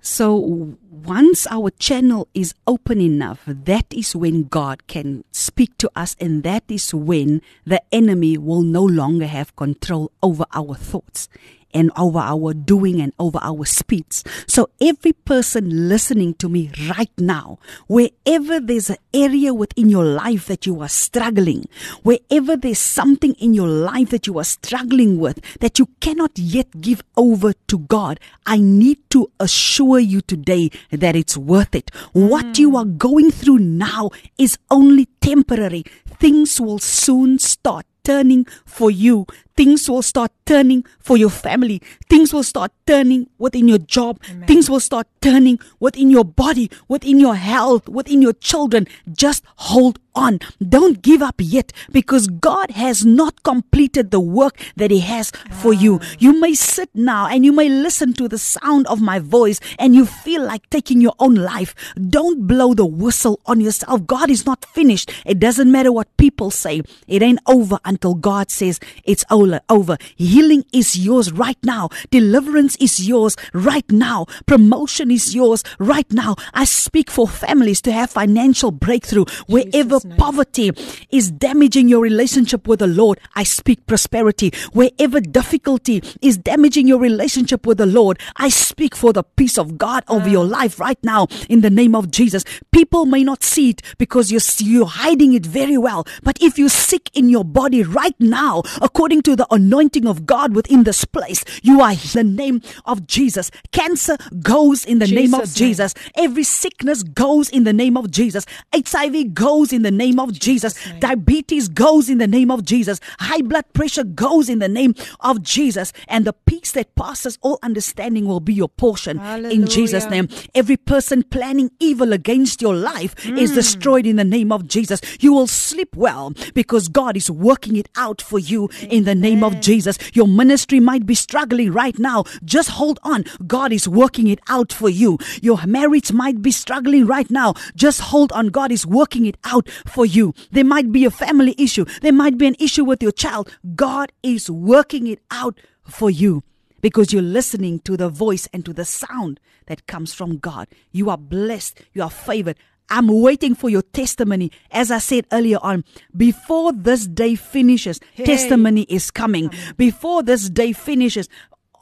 So once our channel is open enough, that is when God can speak to us, and that is when the enemy will no longer have control over our thoughts and over our doing and over our speech. So every person listening to me right now, wherever there's an area within your life that you are struggling, wherever there's something in your life that you are struggling with that you cannot yet give over to God, I need to assure you today that it's worth it. What you are going through now is only temporary. Things will soon start turning for you. Things will start turning for your family. Things will start turning within your job. Amen. Things will start turning within your body, within your health, within your children. Just hold on. Don't give up yet because God has not completed the work that He has for you. Ah. You may sit now and you may listen to the sound of my voice and you feel like taking your own life. Don't blow the whistle on yourself. God is not finished. It doesn't matter what people say. It ain't over until God says it's over. over. Healing is yours right now. Deliverance is yours right now. Promotion is yours right now. I speak for families to have financial breakthrough wherever poverty is damaging your relationship with the Lord. I speak prosperity. Wherever difficulty is damaging your relationship with the Lord, I speak for the peace of God over your ah. life right now in the name of Jesus. People may not see it because you're, you're hiding it very well. But if you're sick in your body right now, according to the anointing of God within this place, you are in the name of Jesus. Cancer goes in the name of Jesus' name. Jesus. Every sickness goes in the name of Jesus. HIV goes in the name of Jesus. name. Diabetes goes in the name of Jesus. High blood pressure goes in the name of Jesus. And the peace that passes all understanding will be your portion in Jesus' name. Every person planning evil against your life is mm. destroyed in the name of Jesus. You will sleep well because God is working it out for you in the name of Jesus. Your ministry might be struggling right now. Just hold on. God is working it out for you. Your marriage might be struggling right now. Just hold on. God is working it out for you. There might be a family issue. There might be an issue with your child. God is working it out for you because you're listening to the voice and to the sound that comes from God. You are blessed. You are favored. I'm waiting for your testimony. As I said earlier on, before this day finishes, testimony is coming. Before this day finishes,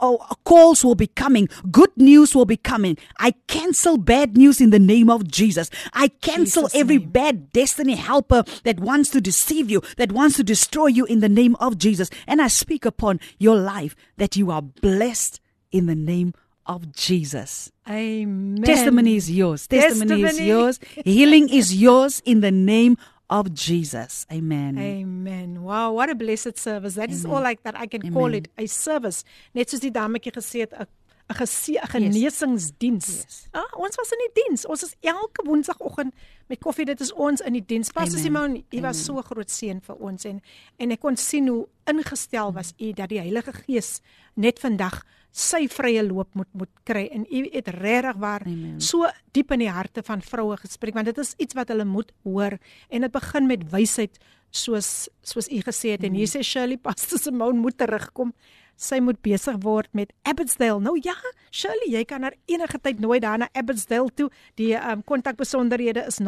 oh, calls will be coming. Good news will be coming. I cancel bad news in the name of Jesus. I cancel Jesus' every name. bad destiny helper that wants to deceive you, that wants to destroy you in the name of Jesus. And I speak upon your life that you are blessed in the name of Jesus. Amen. Testimony is yours. Testimony, is Testimony. yours. Healing is yours in the name of Jesus. Amen. Amen. Wow, what a blessed service. That is all like that I can call Amen. it a service. Net soos die dametjie gesê het 'n 'n genesingsdiens. Yes. Ah, ons was in die diens. Ons is elke woensdagoggend met koffie. Dit is ons in die diens. Pastor Amen. Simon, u was so groot seën vir ons en en ek kon sien hoe ingestel was u dat die Heilige Gees net vandag sy vrye loop moet moet kry en u het regtig waar Amen. so diep in die harte van vroue gespreek want dit is iets wat hulle moet hoor en dit begin met wysheid soos soos u gesê het en hier sê Shirley Pastor Simone moet terugkom sy moet besig word met Abbotsdale. Nou ja, Shirley, jy kan haar enige tyd nooi daar na Abbotsdale toe. Die ehm um, kontakbesonderhede is 0818329543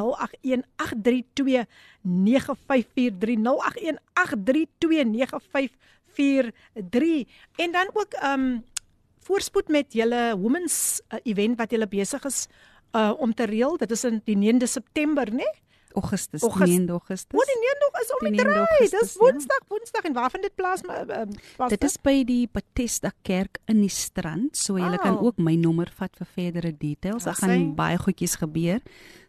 0818329543 en dan ook ehm um, voorspoed met julle women's uh, event wat julle besig is uh om te reël. Dit is in die 9de September, né? Nee? Augustus, August- 9 Augustus. O, die 9de is om Die die 9de draai. Augustus, Dis ja. Woensdag, Woensdag en waar vind dit plaas? Uh, uh, Dit is by die Bethesda Kerk in die strand, so jy kan Wow. ook my nommer vat vir verdere details. Daar gaan baie goedjies gebeur.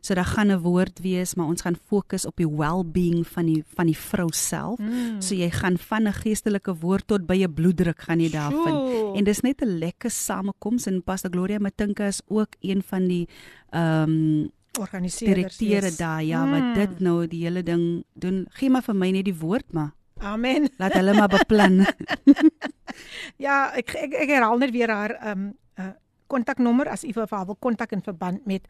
So daar gaan 'n woord wees, maar ons gaan fokus op die well-being van die van die vrou self. Mm. So jy gaan van 'n geestelike woord tot by 'n bloeddruk gaan jy daar vind. En dis net 'n lekker samekoms en Pastor Gloria Matinka is ook een van die ehm um, organiseerders. direkteure yes. daar ja Mm. wat dit nou die hele ding doen. Gee maar vir my net die woord maar. Amen. Laat hulle maar beplan. Ja, ek ek, ek herhaal net weer haar ehm um, uh, kontaknommer as u vir haar wil kontak in verband met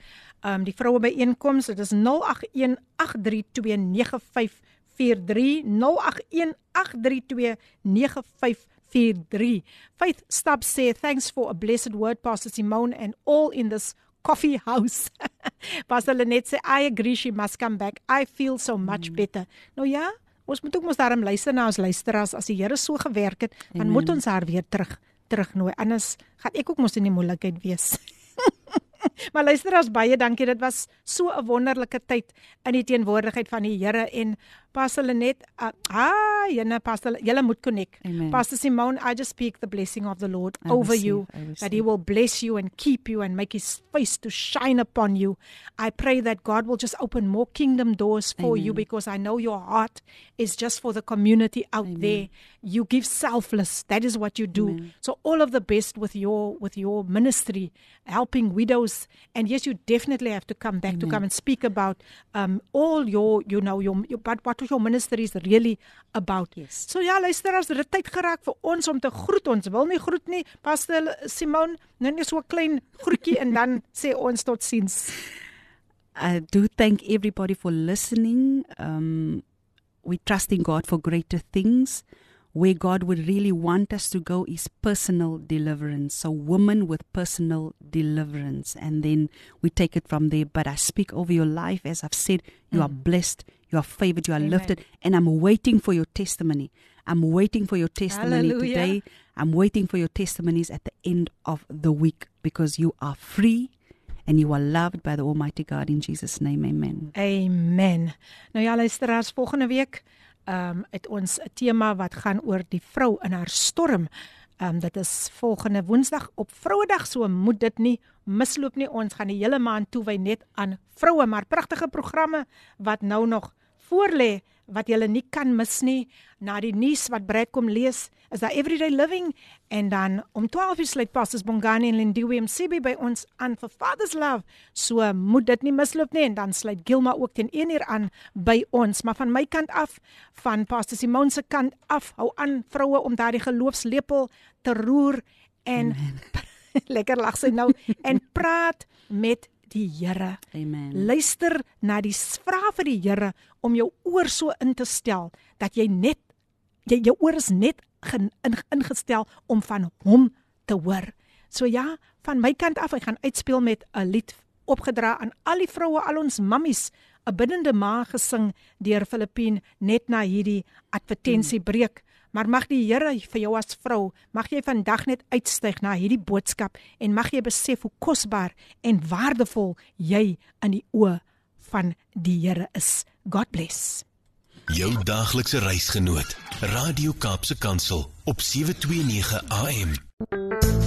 ehm um, die vroue byeenkoms. Dit is 0818329543 0818329543. Faith Stub sê thanks for a blessed word Pastor Simone and all in this coffee house. Pastor Lenet sê I agree she must come back. I feel so much better. Nou ja, ons moet ook mos daarom luister na ons luisteraars as die Here so gewerk het, dan Amen. moet ons haar weer terug terugnooi. Anders gaan ek ook mos in die moeilikheid wees. maar luisteraars baie dankie. Dit was so 'n wonderlike tyd in die teenwoordigheid van die Here en Pastor Lenet, uh, ah, jene Pastor, julle moet connect. Amen. Pastor Simone, I just speak the blessing of the Lord I over receive, you that he will bless you and keep you and make his face to shine upon you. I pray that God will just open more kingdom doors for you because I know your heart is just for the community out there. You give selfless. That is what you do. Amen. So all of the best with your with your ministry, helping widows. And yes, you definitely have to come back to come and speak about um all your you know your, your but what your ministry is really about. Yes. So ja, luister as dit tyd geraak vir ons om te groet. Ons wil nie groet nie. Pastor Simon, nou net so 'n klein groetjie en dan sê ons totsiens. I do thank everybody for listening. Um, we trust in God for greater things. Where God would really want us to go is personal deliverance. So, women with personal deliverance. And then we take it from there. But I speak over your life. As I've said, you are blessed, you are favored, you are Amen. lifted. And I'm waiting for your testimony. I'm waiting for your testimony Hallelujah. today. I'm waiting for your testimonies at the end of the week because you are free and you are loved by the Almighty God in Jesus' name. Amen. Amen. Nou ja, luisteraars, volgende week ehm um, het ons 'n tema wat gaan oor die vrou in haar storm. Ehm um, dit is volgende Woensdag op Vrouedag, so moet dit nie misloop nie. Ons gaan die hele maand toewy net aan vroue, maar pragtige programme wat nou nog voorlê wat jy nie kan mis nie. Na die nuus wat Brad kom lees, is daar everyday living en dan om 12 uur sluit Pastors Bongani en Lindiwe MCB by ons aan vir Father's Love. So moet dit nie misloop nie en dan sluit Gilma ook teen 1 uur aan by ons. Maar van my kant af, van Pastor Simone se kant af, hou aan vroue om daardie geloofslepel te roer en lekker lag sy nou en praat met die Here. Amen. Luister na die vra vir die Here om jou oor so in te stel dat jy net jy jou oor is net in, ingestel om van hom te hoor. So ja, van my kant af, ek gaan uitspeel met 'n lied opgedra aan al die vroue, al ons mammies, 'n biddende ma gesing deur Filippien net na hierdie advertensiebreek. Maar mag die Here vir jou as vrou, mag jy vandag net uitstyg na hierdie boodskap en mag jy besef hoe kosbaar en waardevol jy in die oë van die Here is. God bless. Jou daaglikse reisgenoot. Radio Kaapse Kansel op 729 AM.